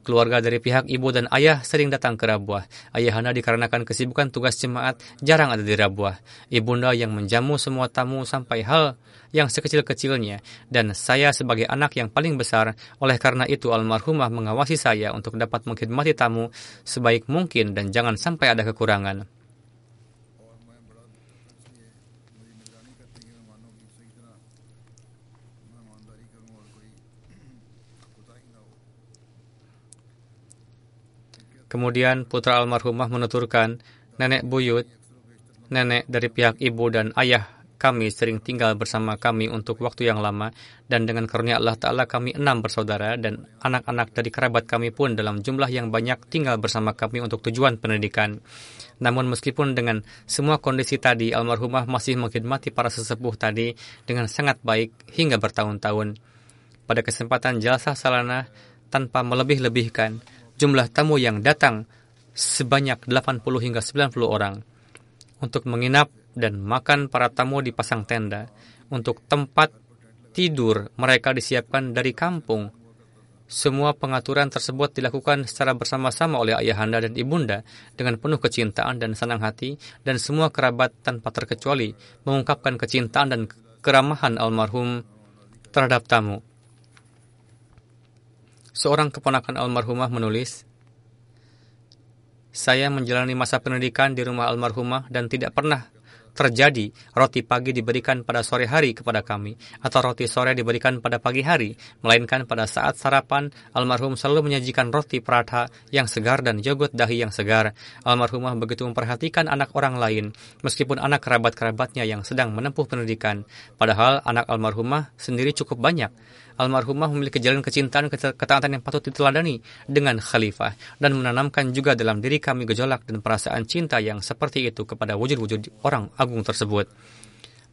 Keluarga dari pihak ibu dan ayah sering datang ke Rabuah. Ayahanda dikarenakan kesibukan tugas jemaat jarang ada di Rabuah. Ibunda yang menjamu semua tamu sampai hal yang sekecil-kecilnya, dan saya sebagai anak yang paling besar, oleh karena itu almarhumah mengawasi saya untuk dapat mengkhidmati tamu sebaik mungkin dan jangan sampai ada kekurangan. Kemudian putra almarhumah menuturkan, nenek buyut, nenek dari pihak ibu dan ayah kami sering tinggal bersama kami untuk waktu yang lama dan dengan karunia Allah Ta'ala kami enam bersaudara dan anak-anak dari kerabat kami pun dalam jumlah yang banyak tinggal bersama kami untuk tujuan pendidikan. Namun meskipun dengan semua kondisi tadi, almarhumah masih mengkhidmati para sesepuh tadi dengan sangat baik hingga bertahun-tahun. Pada kesempatan jalsah salana, tanpa melebih-lebihkan, jumlah tamu yang datang sebanyak 80 hingga 90 orang. Untuk menginap dan makan para tamu dipasang tenda. Untuk tempat tidur mereka disiapkan dari kampung. Semua pengaturan tersebut dilakukan secara bersama-sama oleh ayahanda dan ibunda dengan penuh kecintaan dan senang hati dan semua kerabat tanpa terkecuali mengungkapkan kecintaan dan keramahan almarhum terhadap tamu. Seorang keponakan almarhumah menulis, Saya menjalani masa pendidikan di rumah almarhumah dan tidak pernah terjadi roti pagi diberikan pada sore hari kepada kami atau roti sore diberikan pada pagi hari, melainkan pada saat sarapan almarhum selalu menyajikan roti peratha yang segar dan yogurt dahi yang segar. Almarhumah begitu memperhatikan anak orang lain meskipun anak kerabat-kerabatnya yang sedang menempuh pendidikan. Padahal anak almarhumah sendiri cukup banyak almarhumah memiliki jalan kecintaan ketaatan yang patut diteladani dengan khalifah dan menanamkan juga dalam diri kami gejolak dan perasaan cinta yang seperti itu kepada wujud-wujud orang agung tersebut.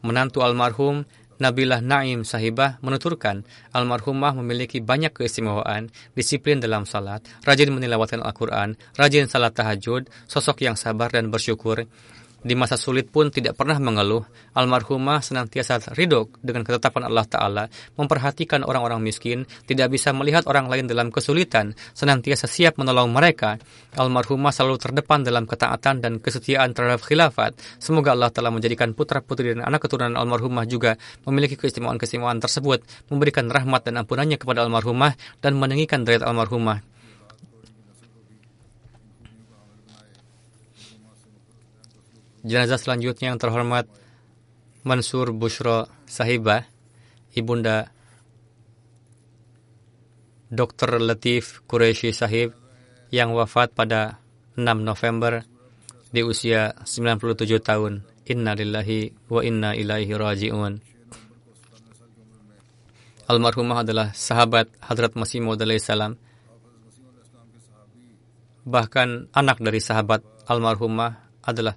Menantu almarhum Nabilah Naim Sahibah menuturkan, almarhumah memiliki banyak keistimewaan, disiplin dalam salat, rajin menilawatkan Al-Quran, rajin salat tahajud, sosok yang sabar dan bersyukur, di masa sulit pun tidak pernah mengeluh. Almarhumah senantiasa ridho dengan ketetapan Allah Ta'ala, memperhatikan orang-orang miskin, tidak bisa melihat orang lain dalam kesulitan, senantiasa siap menolong mereka. Almarhumah selalu terdepan dalam ketaatan dan kesetiaan terhadap khilafat. Semoga Allah telah menjadikan putra-putri dan anak keturunan almarhumah juga memiliki keistimewaan-keistimewaan tersebut, memberikan rahmat dan ampunannya kepada almarhumah, dan meninggikan derajat almarhumah. Jenazah selanjutnya yang terhormat Mansur Bushro Sahibah, Ibunda Dr. Latif Qureshi Sahib yang wafat pada 6 November di usia 97 tahun. Inna lillahi wa inna ilaihi raji'un. Almarhumah adalah sahabat Hadrat Masih Maud salam. Bahkan anak dari sahabat almarhumah adalah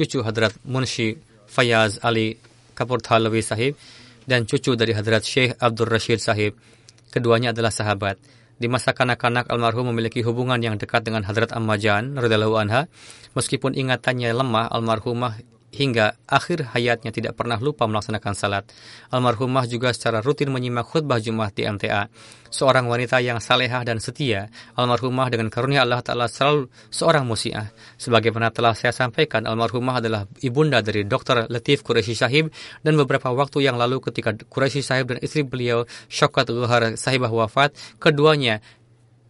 cucu Hadrat Munshi Fayaz Ali Kapur Thalawi Sahib dan cucu dari Hadrat Syekh Abdul Rashid Sahib. Keduanya adalah sahabat. Di masa kanak-kanak almarhum memiliki hubungan yang dekat dengan Hadrat Ammajan radhiyallahu anha. Meskipun ingatannya lemah, almarhumah hingga akhir hayatnya tidak pernah lupa melaksanakan salat. Almarhumah juga secara rutin menyimak khutbah Jumat di MTA. Seorang wanita yang salehah dan setia, almarhumah dengan karunia Allah Ta'ala selalu seorang musiah. Sebagaimana telah saya sampaikan, almarhumah adalah ibunda dari Dr. Latif Quraisy Sahib dan beberapa waktu yang lalu ketika Quraisy Sahib dan istri beliau Syokat Luhar Sahibah wafat, keduanya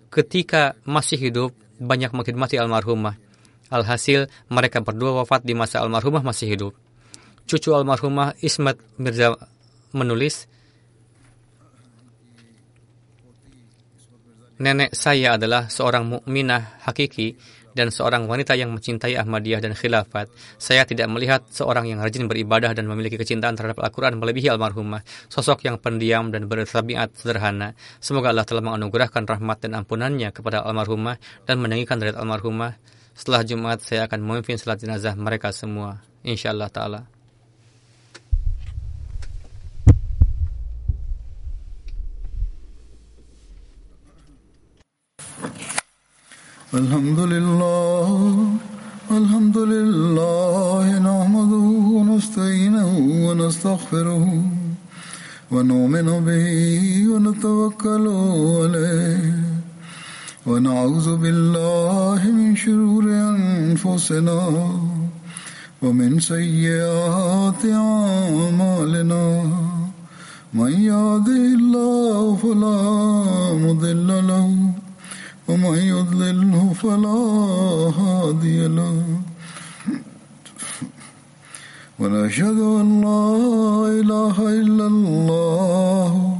ketika masih hidup banyak mengkhidmati almarhumah. Alhasil, mereka berdua wafat di masa almarhumah masih hidup. Cucu almarhumah Ismat Mirza menulis, Nenek saya adalah seorang mukminah hakiki dan seorang wanita yang mencintai Ahmadiyah dan khilafat. Saya tidak melihat seorang yang rajin beribadah dan memiliki kecintaan terhadap Al-Quran melebihi almarhumah, sosok yang pendiam dan bertabiat sederhana. Semoga Allah telah menganugerahkan rahmat dan ampunannya kepada almarhumah dan meninggikan derajat almarhumah setelah Jumat saya akan memimpin salat jenazah mereka semua. Insyaallah taala. Alhamdulillah Alhamdulillah nahmaduhu wa nasta'inuhu wa nastaghfiruh wa nu'minu bihi wa natawakkelu alayh ونعوذ بالله من شرور أنفسنا ومن سيئات أعمالنا. من يهده الله فلا مضل له ومن يضلله فلا هادي له. ونشهد أن لا إله إلا الله